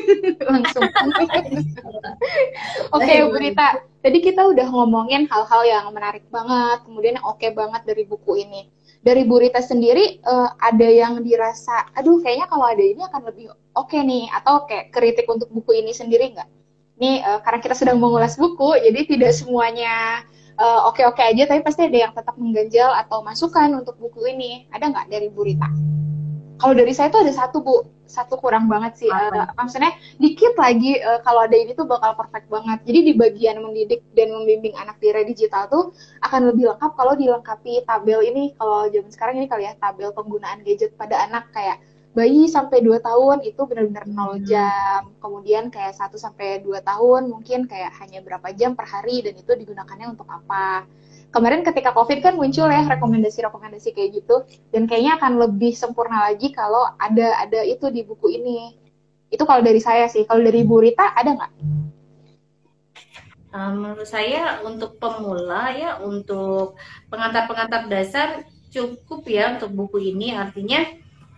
<laughs> langsung. <laughs> Oke, okay, Bu Rita. Tadi kita udah ngomongin hal-hal yang menarik banget, kemudian yang oke okay banget dari buku ini. Dari Bu Rita sendiri uh, ada yang dirasa, aduh kayaknya kalau ada ini akan lebih oke okay nih, atau kayak kritik untuk buku ini sendiri nggak? Ini uh, karena kita sedang mengulas buku, jadi tidak semuanya eh, oke-oke uh, aja, tapi pasti ada yang tetap mengganjal atau masukan untuk buku ini. Ada nggak dari Bu Rita? Kalau dari saya tuh ada satu Bu, satu kurang banget sih. Uh, maksudnya dikit lagi uh, kalau ada ini tuh bakal perfect banget. Jadi di bagian mendidik dan membimbing anak di digital tuh akan lebih lengkap kalau dilengkapi tabel ini. Kalau zaman sekarang ini kali ya tabel penggunaan gadget pada anak kayak bayi sampai 2 tahun itu benar-benar 0 hmm. jam. Kemudian kayak 1 sampai 2 tahun mungkin kayak hanya berapa jam per hari dan itu digunakannya untuk apa. Kemarin ketika Covid kan muncul ya rekomendasi-rekomendasi kayak gitu dan kayaknya akan lebih sempurna lagi kalau ada ada itu di buku ini. Itu kalau dari saya sih. Kalau dari Bu Rita ada nggak? Uh, menurut saya untuk pemula ya untuk pengantar-pengantar dasar cukup ya untuk buku ini artinya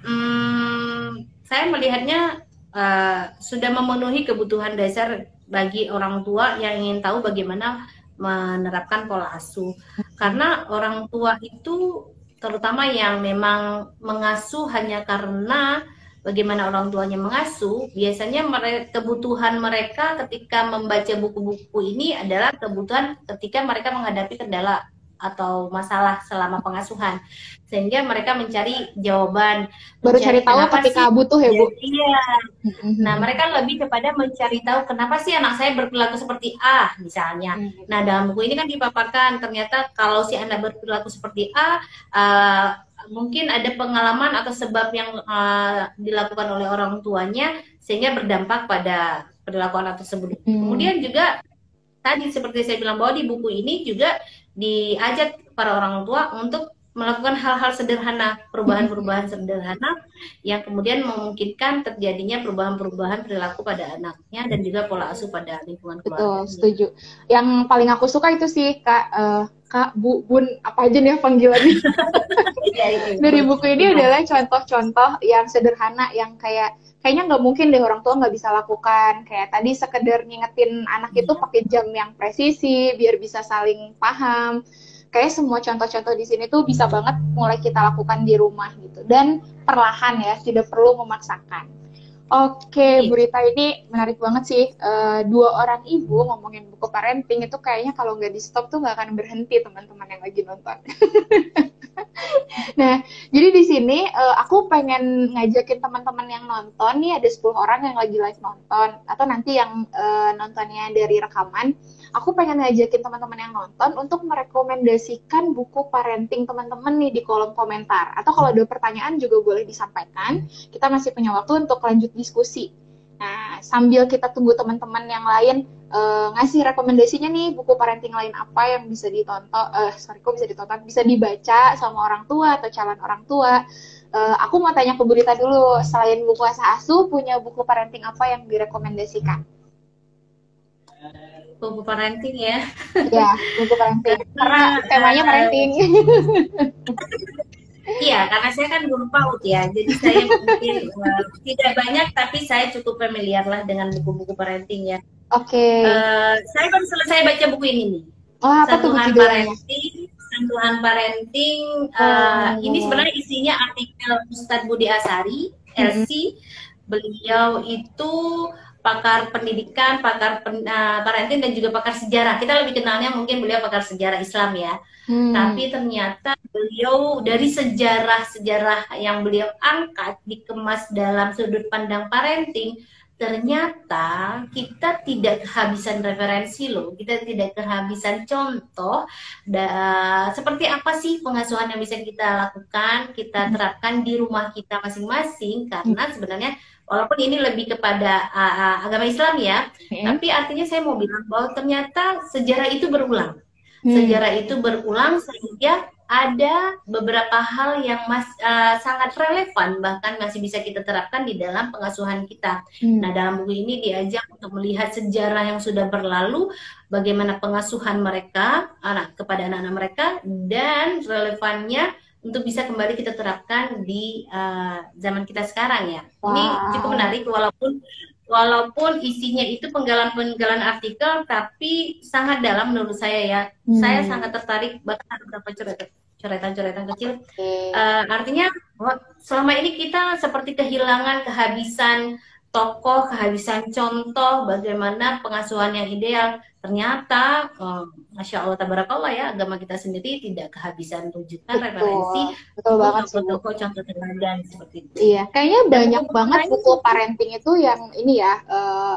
hmm, saya melihatnya uh, sudah memenuhi kebutuhan dasar bagi orang tua yang ingin tahu bagaimana menerapkan pola asuh. Karena orang tua itu terutama yang memang mengasuh hanya karena bagaimana orang tuanya mengasuh, biasanya mereka, kebutuhan mereka ketika membaca buku-buku ini adalah kebutuhan ketika mereka menghadapi kendala atau masalah selama pengasuhan. Sehingga mereka mencari jawaban. Baru mencari cari tahu ketika sih, butuh ya bu? Iya. Nah mereka lebih kepada mencari tahu kenapa sih anak saya berperilaku seperti A misalnya. Mm-hmm. nah dalam buku ini kan dipaparkan ternyata kalau si anak berperilaku seperti A uh, mungkin ada pengalaman atau sebab yang uh, dilakukan oleh orang tuanya sehingga berdampak pada perilaku anak tersebut. Hmm. Kemudian juga tadi seperti saya bilang bahwa di buku ini juga diajak para orang tua untuk melakukan hal-hal sederhana, perubahan-perubahan sederhana yang kemudian memungkinkan terjadinya perubahan-perubahan perilaku pada anaknya dan juga pola asuh pada lingkungan keluarga. Betul, setuju. Yang paling aku suka itu sih Kak uh, Kak Bu Bun apa aja nih panggilannya. Iya, <laughs> iya, iya. Dari buku ini adalah contoh-contoh yang sederhana yang kayak kayaknya nggak mungkin deh orang tua nggak bisa lakukan. Kayak tadi sekedar ngingetin anak itu iya. pakai jam yang presisi biar bisa saling paham. Kayak semua contoh-contoh di sini tuh bisa banget mulai kita lakukan di rumah gitu. Dan perlahan ya tidak perlu memaksakan Oke, Bu Rita ini menarik banget sih. Uh, dua orang ibu ngomongin buku parenting itu kayaknya kalau nggak di stop tuh nggak akan berhenti teman-teman yang lagi nonton. <laughs> nah, jadi di sini uh, aku pengen ngajakin teman-teman yang nonton nih ada 10 orang yang lagi live nonton atau nanti yang uh, nontonnya dari rekaman. Aku pengen ngajakin teman-teman yang nonton untuk merekomendasikan buku parenting teman-teman nih di kolom komentar. Atau kalau ada pertanyaan juga boleh disampaikan. Kita masih punya waktu untuk lanjut diskusi. Nah, sambil kita tunggu teman-teman yang lain uh, ngasih rekomendasinya nih buku parenting lain apa yang bisa ditonton, uh, sorry kok bisa ditonton, bisa dibaca sama orang tua atau calon orang tua. Uh, aku mau tanya ke Burita dulu, selain buku asa asuh, punya buku parenting apa yang direkomendasikan? Buku parenting ya? Ya, buku parenting. Karena temanya parenting. Iya, karena saya kan guru PAUD ya, jadi saya mungkin uh, tidak banyak, tapi saya cukup familiar lah dengan buku-buku parenting ya. Oke. Okay. Uh, eh, saya baru selesai baca buku ini nih. Oh, apa Sentuhan tuh Parenting, Sentuhan Parenting. Uh, oh. Ini sebenarnya isinya artikel Ustadz Budi Asari, LC. Mm -hmm. Beliau itu pakar pendidikan, pakar pen, uh, parenting dan juga pakar sejarah. Kita lebih kenalnya mungkin beliau pakar sejarah Islam ya. Hmm. Tapi ternyata beliau dari sejarah-sejarah yang beliau angkat dikemas dalam sudut pandang parenting ternyata kita tidak kehabisan referensi loh, kita tidak kehabisan contoh. Da, seperti apa sih pengasuhan yang bisa kita lakukan, kita hmm. terapkan di rumah kita masing-masing, karena hmm. Walaupun ini lebih kepada uh, agama Islam ya, hmm. tapi artinya saya mau bilang bahwa ternyata sejarah itu berulang. Hmm. Sejarah itu berulang sehingga ada beberapa hal yang mas, uh, sangat relevan bahkan masih bisa kita terapkan di dalam pengasuhan kita. Hmm. Nah, dalam buku ini diajak untuk melihat sejarah yang sudah berlalu, bagaimana pengasuhan mereka anak kepada anak-anak mereka dan relevannya untuk bisa kembali kita terapkan di uh, zaman kita sekarang ya. Wow. Ini cukup menarik walaupun walaupun isinya itu penggalan-penggalan artikel tapi sangat dalam menurut saya ya. Hmm. Saya sangat tertarik bahkan ada beberapa coretan-coretan kecil. Okay. Uh, eh, artinya selama ini kita seperti kehilangan, kehabisan tokoh, kehabisan contoh bagaimana pengasuhan yang ideal. Ternyata, uh, masya Allah, tabarakallah ya, agama kita sendiri tidak kehabisan rujukan betul, referensi betul banget tokoh contoh teladan seperti itu. Iya, kayaknya banyak banget buku parenting itu yang ini ya. Uh,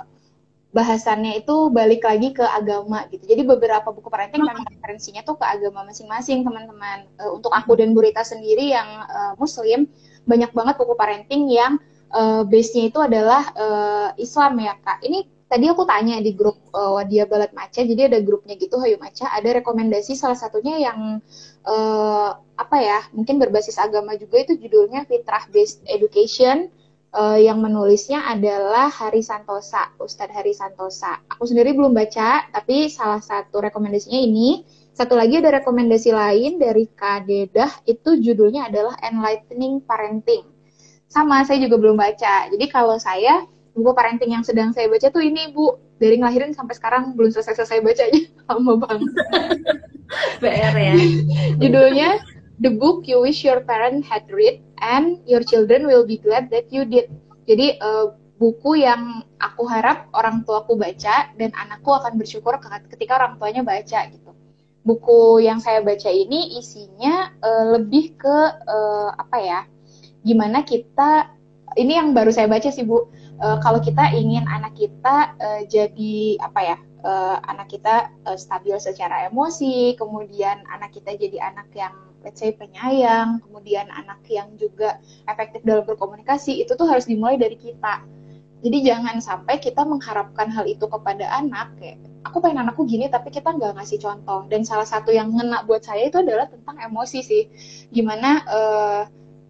bahasannya itu balik lagi ke agama gitu. Jadi beberapa buku parenting hmm. memang referensinya tuh ke agama masing-masing teman-teman. Uh, untuk aku dan Burita sendiri yang uh, Muslim banyak banget buku parenting yang uh, base-nya itu adalah uh, Islam ya kak. Ini tadi aku tanya di grup uh, Wadia Balat Maca, jadi ada grupnya gitu Hayu Maca, ada rekomendasi salah satunya yang uh, apa ya, mungkin berbasis agama juga itu judulnya Fitrah Based Education uh, yang menulisnya adalah Hari Santosa, Ustadz Hari Santosa. Aku sendiri belum baca, tapi salah satu rekomendasinya ini. Satu lagi ada rekomendasi lain dari Kak Dedah, itu judulnya adalah Enlightening Parenting. Sama, saya juga belum baca. Jadi kalau saya, buku parenting yang sedang saya baca tuh ini, Bu. Dari ngelahirin sampai sekarang belum selesai-selesai bacanya. <laughs> Lama banget. <laughs> BR ya. <laughs> Judulnya The Book You Wish Your Parent Had Read and your children will be glad that you did. Jadi uh, buku yang aku harap orang tuaku baca dan anakku akan bersyukur ketika orang tuanya baca gitu. Buku yang saya baca ini isinya uh, lebih ke uh, apa ya? Gimana kita ini yang baru saya baca sih Bu. Uh, kalau kita ingin anak kita uh, jadi apa ya? Uh, anak kita uh, stabil secara emosi, kemudian anak kita jadi anak yang let's say penyayang, kemudian anak yang juga efektif dalam berkomunikasi, itu tuh harus dimulai dari kita. Jadi jangan sampai kita mengharapkan hal itu kepada anak, kayak aku pengen anakku gini tapi kita nggak ngasih contoh. Dan salah satu yang ngena buat saya itu adalah tentang emosi sih. Gimana uh,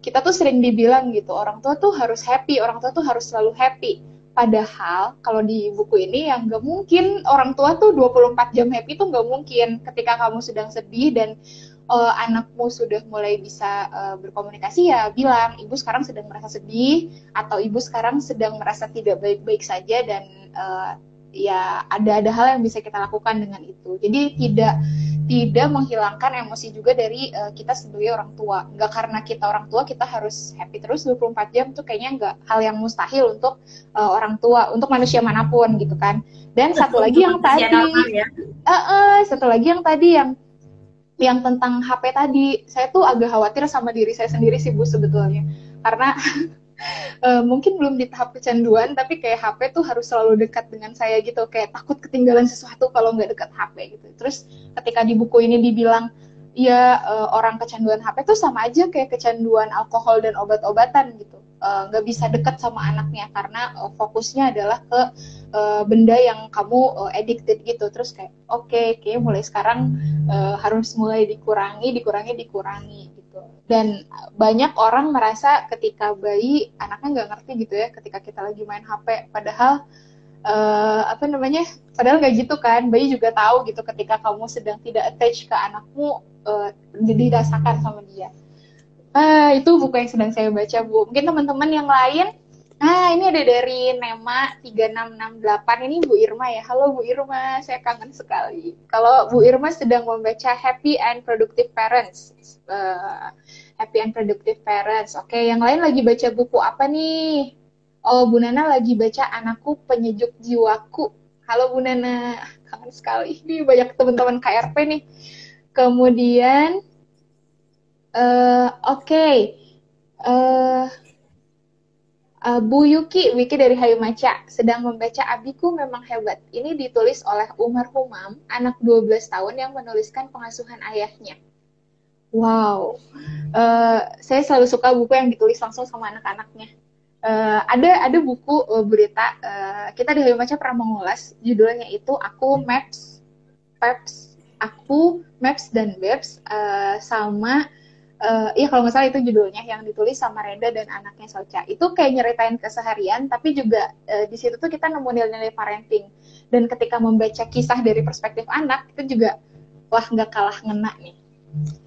kita tuh sering dibilang gitu, orang tua tuh harus happy, orang tua tuh harus selalu happy. Padahal kalau di buku ini yang nggak mungkin orang tua tuh 24 jam happy tuh nggak mungkin ketika kamu sedang sedih dan uh, anakmu sudah mulai bisa uh, berkomunikasi ya bilang ibu sekarang sedang merasa sedih atau ibu sekarang sedang merasa tidak baik-baik saja dan uh, ya ada ada hal yang bisa kita lakukan dengan itu. Jadi tidak tidak menghilangkan emosi juga dari uh, kita sebagai orang tua. Nggak karena kita orang tua kita harus happy terus 24 jam tuh kayaknya nggak hal yang mustahil untuk uh, orang tua untuk manusia mana pun gitu kan. Dan satu lagi yang tadi ya. uh, uh, satu lagi yang tadi yang yang tentang HP tadi, saya tuh agak khawatir sama diri saya sendiri sih Bu sebetulnya. Karena <laughs> uh, mungkin belum di tahap kecanduan, tapi kayak HP tuh harus selalu dekat dengan saya gitu. Kayak takut ketinggalan sesuatu kalau nggak dekat HP gitu. Terus ketika di buku ini dibilang, ya uh, orang kecanduan HP tuh sama aja kayak kecanduan alkohol dan obat-obatan gitu. Eh, nggak uh, bisa dekat sama anaknya karena uh, fokusnya adalah ke uh, benda yang kamu uh, addicted gitu. Terus kayak oke okay, kayak mulai sekarang uh, harus mulai dikurangi dikurangi dikurangi gitu. Dan banyak orang merasa ketika bayi anaknya nggak ngerti gitu ya ketika kita lagi main HP padahal uh, apa namanya padahal nggak gitu kan. Bayi juga tahu gitu ketika kamu sedang tidak attach ke anakmu uh, dirasakan sama dia Ah, itu buku yang sedang saya baca, Bu. Mungkin teman-teman yang lain Nah, ini ada dari Nema 3668. Ini Bu Irma ya. Halo Bu Irma, saya kangen sekali. Kalau Bu Irma sedang membaca Happy and Productive Parents. Uh, Happy and Productive Parents. Oke, yang lain lagi baca buku apa nih? Oh, Bu Nana lagi baca Anakku Penyejuk Jiwaku. Halo Bu Nana, kangen sekali. Ini banyak teman-teman KRP nih. Kemudian Uh, Oke, okay. uh, eh, Uh, Bu Yuki, Wiki dari Hayu Maca, sedang membaca Abiku Memang Hebat. Ini ditulis oleh Umar Humam, anak 12 tahun yang menuliskan pengasuhan ayahnya. Wow, uh, saya selalu suka buku yang ditulis langsung sama anak-anaknya. Uh, ada ada buku uh, berita uh, kita di Hayu Maca pernah mengulas judulnya itu Aku Maps, Peps, Aku Maps dan Babes uh, sama uh, ya kalau nggak salah itu judulnya yang ditulis sama Reda dan anaknya Socha itu kayak nyeritain keseharian tapi juga uh, di situ tuh kita nemu nilai-nilai parenting dan ketika membaca kisah dari perspektif anak itu juga wah nggak kalah ngena nih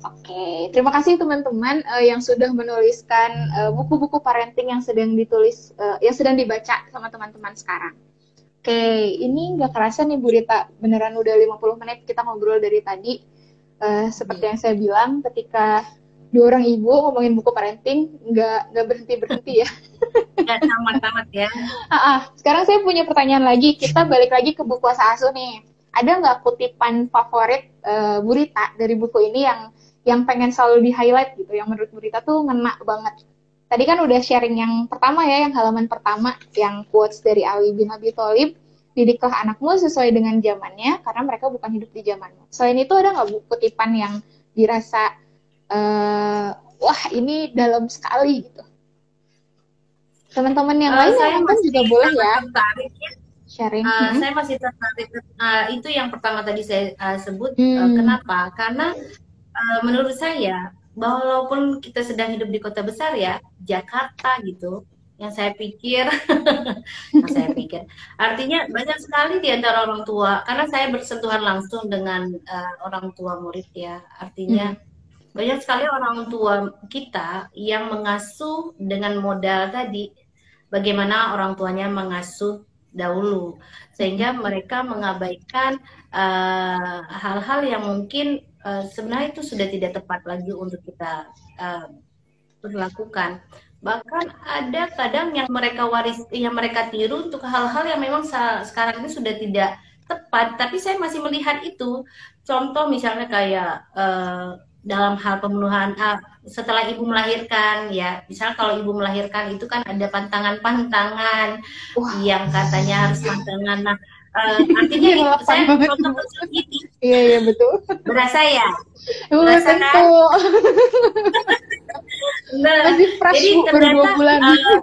Oke, terima kasih teman-teman uh, yang sudah menuliskan buku-buku parenting yang sedang ditulis, uh, yang sedang dibaca sama teman-teman sekarang. Oke, ini nggak kerasa nih Bu Rita, beneran udah 50 menit kita ngobrol dari tadi. Uh, seperti yang saya bilang, ketika dua orang ibu ngomongin buku parenting nggak nggak berhenti berhenti ya. <laughs> Nggak tamat-tamat ya. Ah, sekarang saya punya pertanyaan lagi. Kita balik lagi ke buku kuasa asuh nih. Ada nggak kutipan favorit uh, Burita dari buku ini yang yang pengen selalu di highlight gitu yang menurut Burita tuh ngena banget? Tadi kan udah sharing yang pertama ya yang halaman pertama yang quotes dari Ali bin Abi Thalib didiklah anakmu sesuai dengan zamannya karena mereka bukan hidup di zamanmu. Selain itu ada nggak buku kutipan yang dirasa uh, wah ini dalam sekali gitu. Teman-teman yang uh, lain yang nonton juga boleh ya. tertarik, ya. sharing. Uh, hmm. saya masih tertarik. Uh, itu yang pertama tadi saya uh, sebut hmm. uh, kenapa? Karena uh, menurut saya walaupun kita sedang hidup di kota besar ya Jakarta gitu yang saya pikir <laughs> yang saya pikir. Artinya banyak sekali di antara orang tua karena saya bersentuhan langsung dengan uh, orang tua murid ya. Artinya hmm banyak sekali orang tua kita yang mengasuh dengan modal tadi bagaimana orang tuanya mengasuh dahulu sehingga mereka mengabaikan eh, hal-hal uh, yang mungkin uh, sebenarnya itu sudah tidak tepat lagi untuk kita uh, berlakukan bahkan ada kadang yang mereka waris yang mereka tiru untuk hal-hal yang memang sekarang ini sudah tidak tepat. Tapi saya masih melihat itu. Contoh misalnya kayak uh, dalam hal pemenuhan uh, setelah ibu melahirkan ya. Misal kalau ibu melahirkan itu kan ada pantangan-pantangan yang katanya harus pantangan. Nah uh, artinya itu saya contoh ini iya iya betul. Berasa ya? Berasa kan? <laughs> Nah, masih fresh jadi ternyata bulan. Uh,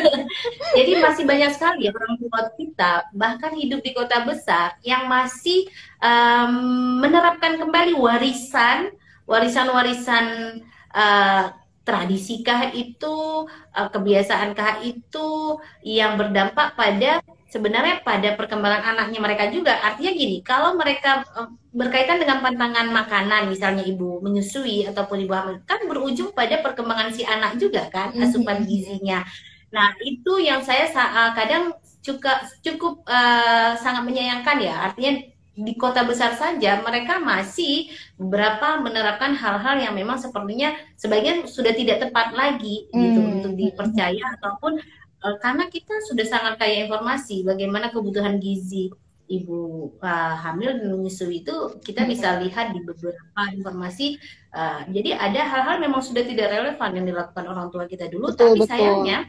<laughs> Jadi masih banyak sekali ya orang tua kita bahkan hidup di kota besar yang masih um, menerapkan kembali warisan warisan-warisan uh, tradisikah itu uh, kebiasaankah itu yang berdampak pada sebenarnya pada perkembangan anaknya mereka juga artinya gini kalau mereka uh, berkaitan dengan pantangan makanan misalnya ibu menyusui ataupun ibu hamil kan berujung pada perkembangan si anak juga kan mm-hmm. asupan gizinya Nah, itu yang saya uh, kadang cukup cukup uh, sangat menyayangkan ya. Artinya di kota besar saja mereka masih beberapa menerapkan hal-hal yang memang sepertinya sebagian sudah tidak tepat lagi gitu hmm. gitu untuk dipercaya ataupun uh, karena kita sudah sangat kaya informasi bagaimana kebutuhan gizi ibu uh, hamil dan menyusui itu kita bisa lihat di beberapa informasi uh, jadi ada hal-hal memang sudah tidak relevan yang dilakukan orang tua kita dulu betul, tapi betul. sayangnya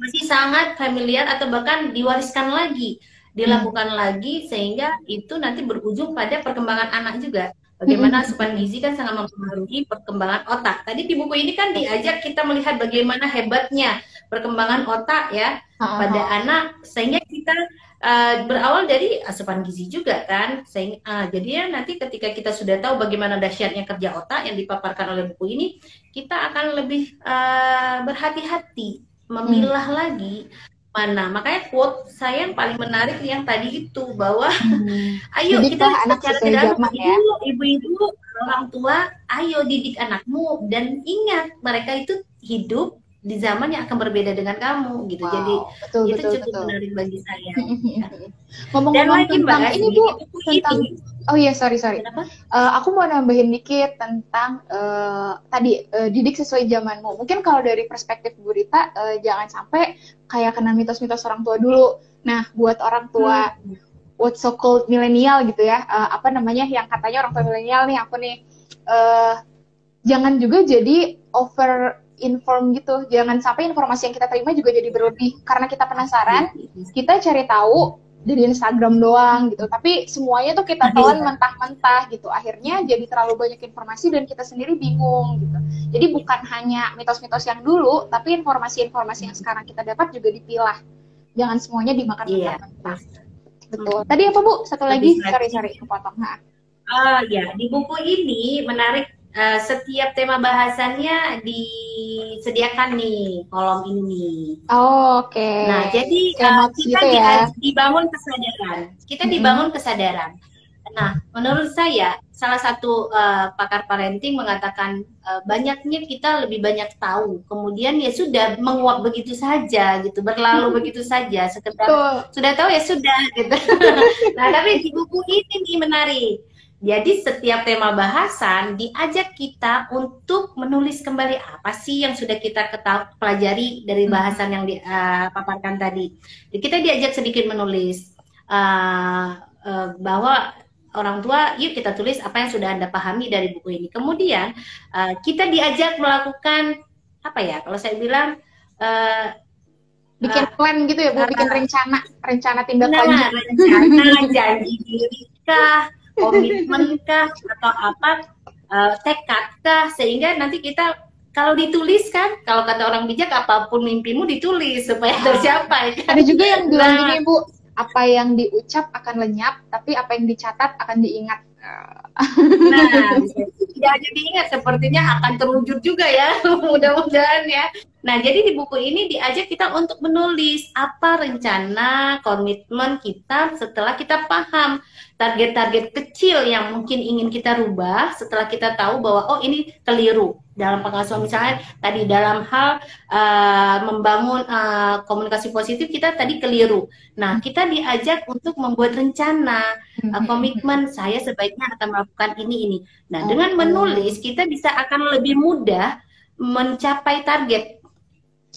masih sangat familiar atau bahkan diwariskan lagi dilakukan hmm. lagi sehingga itu nanti berujung pada perkembangan anak juga. Bagaimana hmm. asupan gizi kan sangat mempengaruhi perkembangan otak. Tadi di buku ini kan diajak kita melihat bagaimana hebatnya perkembangan otak ya pada anak sehingga kita uh, berawal dari asupan gizi juga kan. Sehingga uh, jadi ya nanti ketika kita sudah tahu bagaimana dahsyatnya kerja otak yang dipaparkan oleh buku ini kita akan lebih uh, berhati-hati memilah hmm. lagi mana makanya quote saya yang paling menarik yang tadi itu bahwa hmm. ayo kita anak secara tidak ya? ibu-ibu orang tua ayo didik anakmu dan ingat mereka itu hidup di zaman yang akan berbeda dengan kamu gitu wow, jadi betul, itu betul, cukup betul. menarik bagi saya <laughs> ya. ngomong-ngomong tentang ini bu tentang ini, Oh iya, sorry sorry. Uh, aku mau nambahin dikit tentang uh, tadi uh, didik sesuai zamanmu. Mungkin kalau dari perspektif Bu Rita, uh, jangan sampai kayak kena mitos-mitos orang tua dulu. Nah, buat orang tua hmm. what so called milenial gitu ya, uh, apa namanya yang katanya orang tua milenial nih, aku nih, uh, jangan juga jadi over inform gitu. Jangan sampai informasi yang kita terima juga jadi berlebih karena kita penasaran, kita cari tahu dari Instagram doang gitu. Tapi semuanya tuh kita <laughs> telan mentah-mentah gitu. Akhirnya jadi terlalu banyak informasi dan kita sendiri bingung gitu. Jadi bukan hanya mitos-mitos yang dulu, tapi informasi-informasi yang sekarang kita dapat juga dipilah. Jangan semuanya dimakan Iya. mentah-mentah. Betul. Tadi apa Bu? Satu lagi, sorry-sorry kepotong. Nah. Ah ya, di buku ini menarik uh, setiap tema bahasannya disediakan nih kolom ini. Oh, Oke. Okay. Nah, jadi uh, kita gitu di- ya. dibangun kesadaran. Kita Mhm. dibangun kesadaran. Nah, menurut saya salah satu uh, pakar parenting mengatakan uh, banyaknya kita lebih banyak tahu, kemudian ya sudah menguap begitu saja gitu, berlalu begitu saja, sekedar Betul. sudah tahu ya sudah gitu. <laughs> nah, tapi di buku ini nih menarik. Jadi setiap tema bahasan diajak kita untuk menulis kembali apa sih yang sudah kita ketahui pelajari dari Hmm. bahasan yang dipaparkan tadi. Jadi kita diajak sedikit menulis uh, uh, bahwa orang tua, yuk kita tulis apa yang sudah anda pahami dari buku ini. Kemudian uh, kita diajak melakukan apa ya? Kalau saya bilang uh, Bikin plan gitu ya Bu, bikin rencana, rencana tindak Nah, lanjut. rencana janji diri kah, komitmen kah, atau apa, eh, tekad kah, sehingga nanti kita kalau dituliskan, kalau kata orang bijak, apa pun mimpimu ditulis supaya Ah. tercapai. kan? Ada juga yang bilang Nah. gini Bu, apa yang diucap akan lenyap, tapi apa yang dicatat akan diingat. Nah, tidak hanya diingat, sepertinya akan terwujud juga ya, <laughs> mudah-mudahan ya. Nah, jadi di buku ini diajak kita untuk menulis apa rencana, komitmen kita setelah kita paham target-target kecil yang mungkin ingin kita rubah setelah kita tahu bahwa oh ini keliru dalam pengasuhan misalnya tadi dalam hal uh, membangun uh, komunikasi positif kita tadi keliru. Nah, kita diajak untuk membuat rencana, uh, komitmen saya sebaiknya akan melakukan ini ini. Nah, dengan Oke. menulis kita bisa akan lebih mudah mencapai target.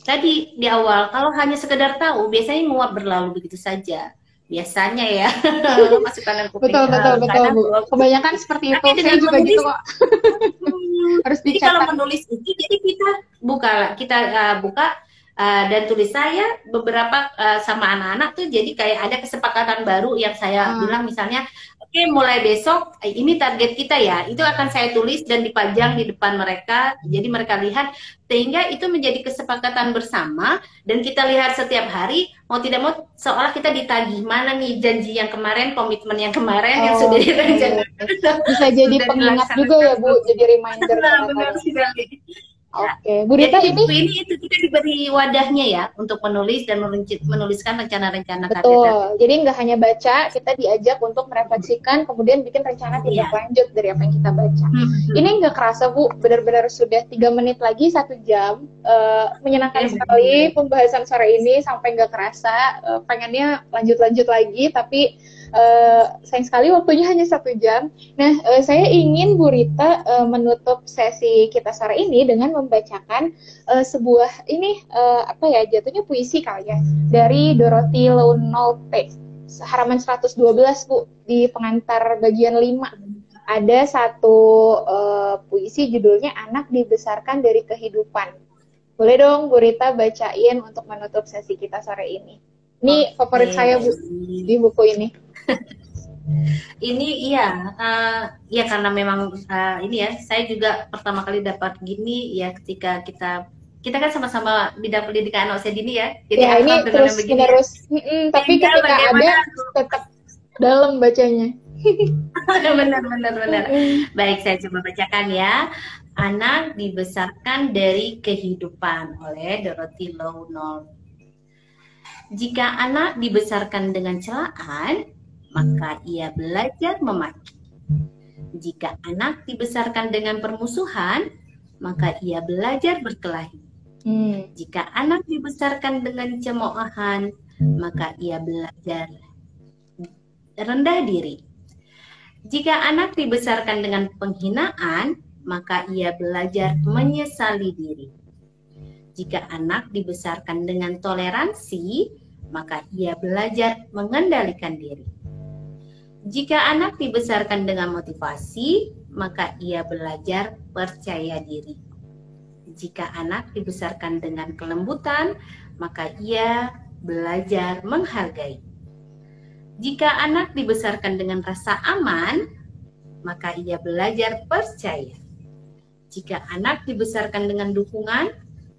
Tadi di awal kalau hanya sekedar tahu biasanya nguap berlalu begitu saja. Biasanya ya. <laughs> Masuk kanan kuping. Betul, betul, eh, betul Bu. Kebanyakan seperti itu. Saya juga gitu kok. <laughs> Harus Jadi kalau dicatat. menulis itu, jadi kita buka, kita uh, buka uh, dan tulis saya beberapa uh, sama anak-anak tuh, jadi kayak ada kesepakatan baru yang saya Hmm. bilang misalnya, oke mulai besok ini target kita ya, itu akan saya tulis dan dipajang di depan mereka, jadi mereka lihat sehingga itu menjadi kesepakatan bersama dan kita lihat setiap hari mau tidak mau seolah kita ditagih mana nih janji yang kemarin, komitmen yang kemarin yang Oh, sudah oke. direncanakan. Bisa jadi Sudah pengingat juga ya Bu, jadi reminder. Benar sekali. Oke, Bu Rita Jadi ini buku ini itu kita diberi wadahnya ya untuk menulis dan menulis- menuliskan rencana-rencana target. Betul. Jadi nggak hanya baca, kita diajak untuk merefleksikan, kemudian bikin rencana tindak Iya. lanjut dari apa yang kita baca. Hmm. Ini nggak kerasa Bu, benar-benar sudah tiga menit lagi satu jam. Eh, menyenangkan Iya, sekali pembahasan sore ini sampai nggak kerasa. Eh, pengennya lanjut-lanjut lagi, tapi eh, sayang sekali waktunya hanya satu jam. Nah, eh, saya ingin Bu Rita eh, menutup sesi kita sore ini dengan membacakan eh, sebuah ini eh, apa ya jatuhnya puisi kali ya dari Dorothy Launolte. Halaman 112 Bu di pengantar bagian 5 ada satu eh, puisi judulnya anak dibesarkan dari kehidupan. Boleh dong Bu Rita bacain untuk menutup sesi kita sore ini. Ini favorit saya Bu di buku ini Ini iya, eh, iya karena memang eh, ini ya, saya juga pertama kali dapat gini ya ketika kita kita kan sama-sama bidang pendidikan anak usia dini ya. Jadi ya ini terus menerus Mm-mm, tapi Sehingga ketika ada tetap dalam bacanya <laughs> benar benar benar. Baik, saya coba bacakan ya. Anak dibesarkan dari kehidupan oleh Dorothy Lownol. Jika anak dibesarkan dengan celaan, maka ia belajar memaki. Jika anak dibesarkan dengan permusuhan, maka ia belajar berkelahi. Hmm. Jika anak dibesarkan dengan cemoohan, maka ia belajar rendah diri. Jika anak dibesarkan dengan penghinaan, maka ia belajar menyesali diri. Jika anak dibesarkan dengan toleransi, maka ia belajar mengendalikan diri. Jika anak dibesarkan dengan motivasi, maka ia belajar percaya diri. Jika anak dibesarkan dengan kelembutan, maka ia belajar menghargai. Jika anak dibesarkan dengan rasa aman, maka ia belajar percaya. Jika anak dibesarkan dengan dukungan,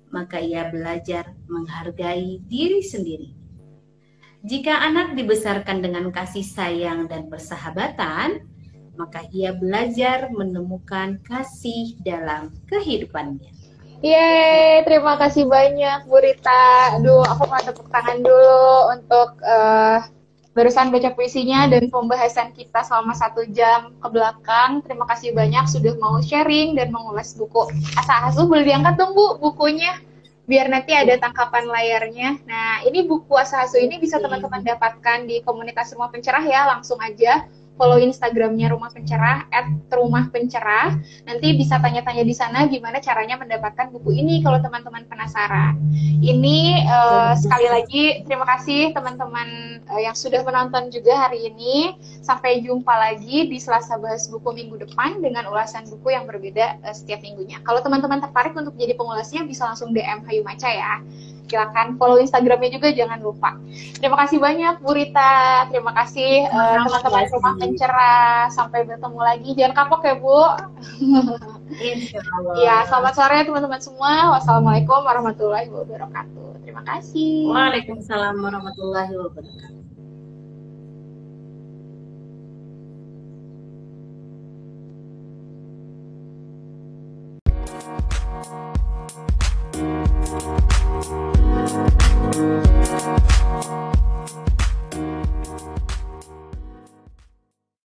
maka ia belajar menghargai diri sendiri. Jika anak dibesarkan dengan kasih sayang dan persahabatan, maka ia belajar menemukan kasih dalam kehidupannya. Yeay, terima kasih banyak Bu Rita. Aduh, aku mau tepuk tangan dulu untuk uh, barusan baca puisinya dan pembahasan kita selama satu jam ke belakang. Terima kasih banyak sudah mau sharing dan mengulas buku. Asa Asu boleh diangkat dong Bu bukunya biar nanti ada tangkapan layarnya. Nah, ini buku Asa Asu ini bisa teman-teman dapatkan di komunitas Rumah Pencerah ya, langsung aja follow Instagramnya Rumah Pencerah at Rumah Pencerah. Nanti bisa tanya-tanya di sana gimana caranya mendapatkan buku ini kalau teman-teman penasaran. Ini uh, sekali lagi terima kasih teman-teman uh, yang sudah menonton juga hari ini. Sampai jumpa lagi di Selasa Bahas Buku minggu depan dengan ulasan buku yang berbeda uh, setiap minggunya. Kalau teman-teman tertarik untuk jadi pengulasnya bisa langsung DM Hayu Maca ya silakan follow Instagramnya juga jangan lupa. Terima kasih banyak Bu Rita, terima kasih uh, teman-teman rumah pencerah. Sampai bertemu lagi. Jangan kapok ya Bu. Ya, selamat sore teman-teman semua. Wassalamualaikum warahmatullahi wabarakatuh. Terima kasih. Waalaikumsalam warahmatullahi wabarakatuh.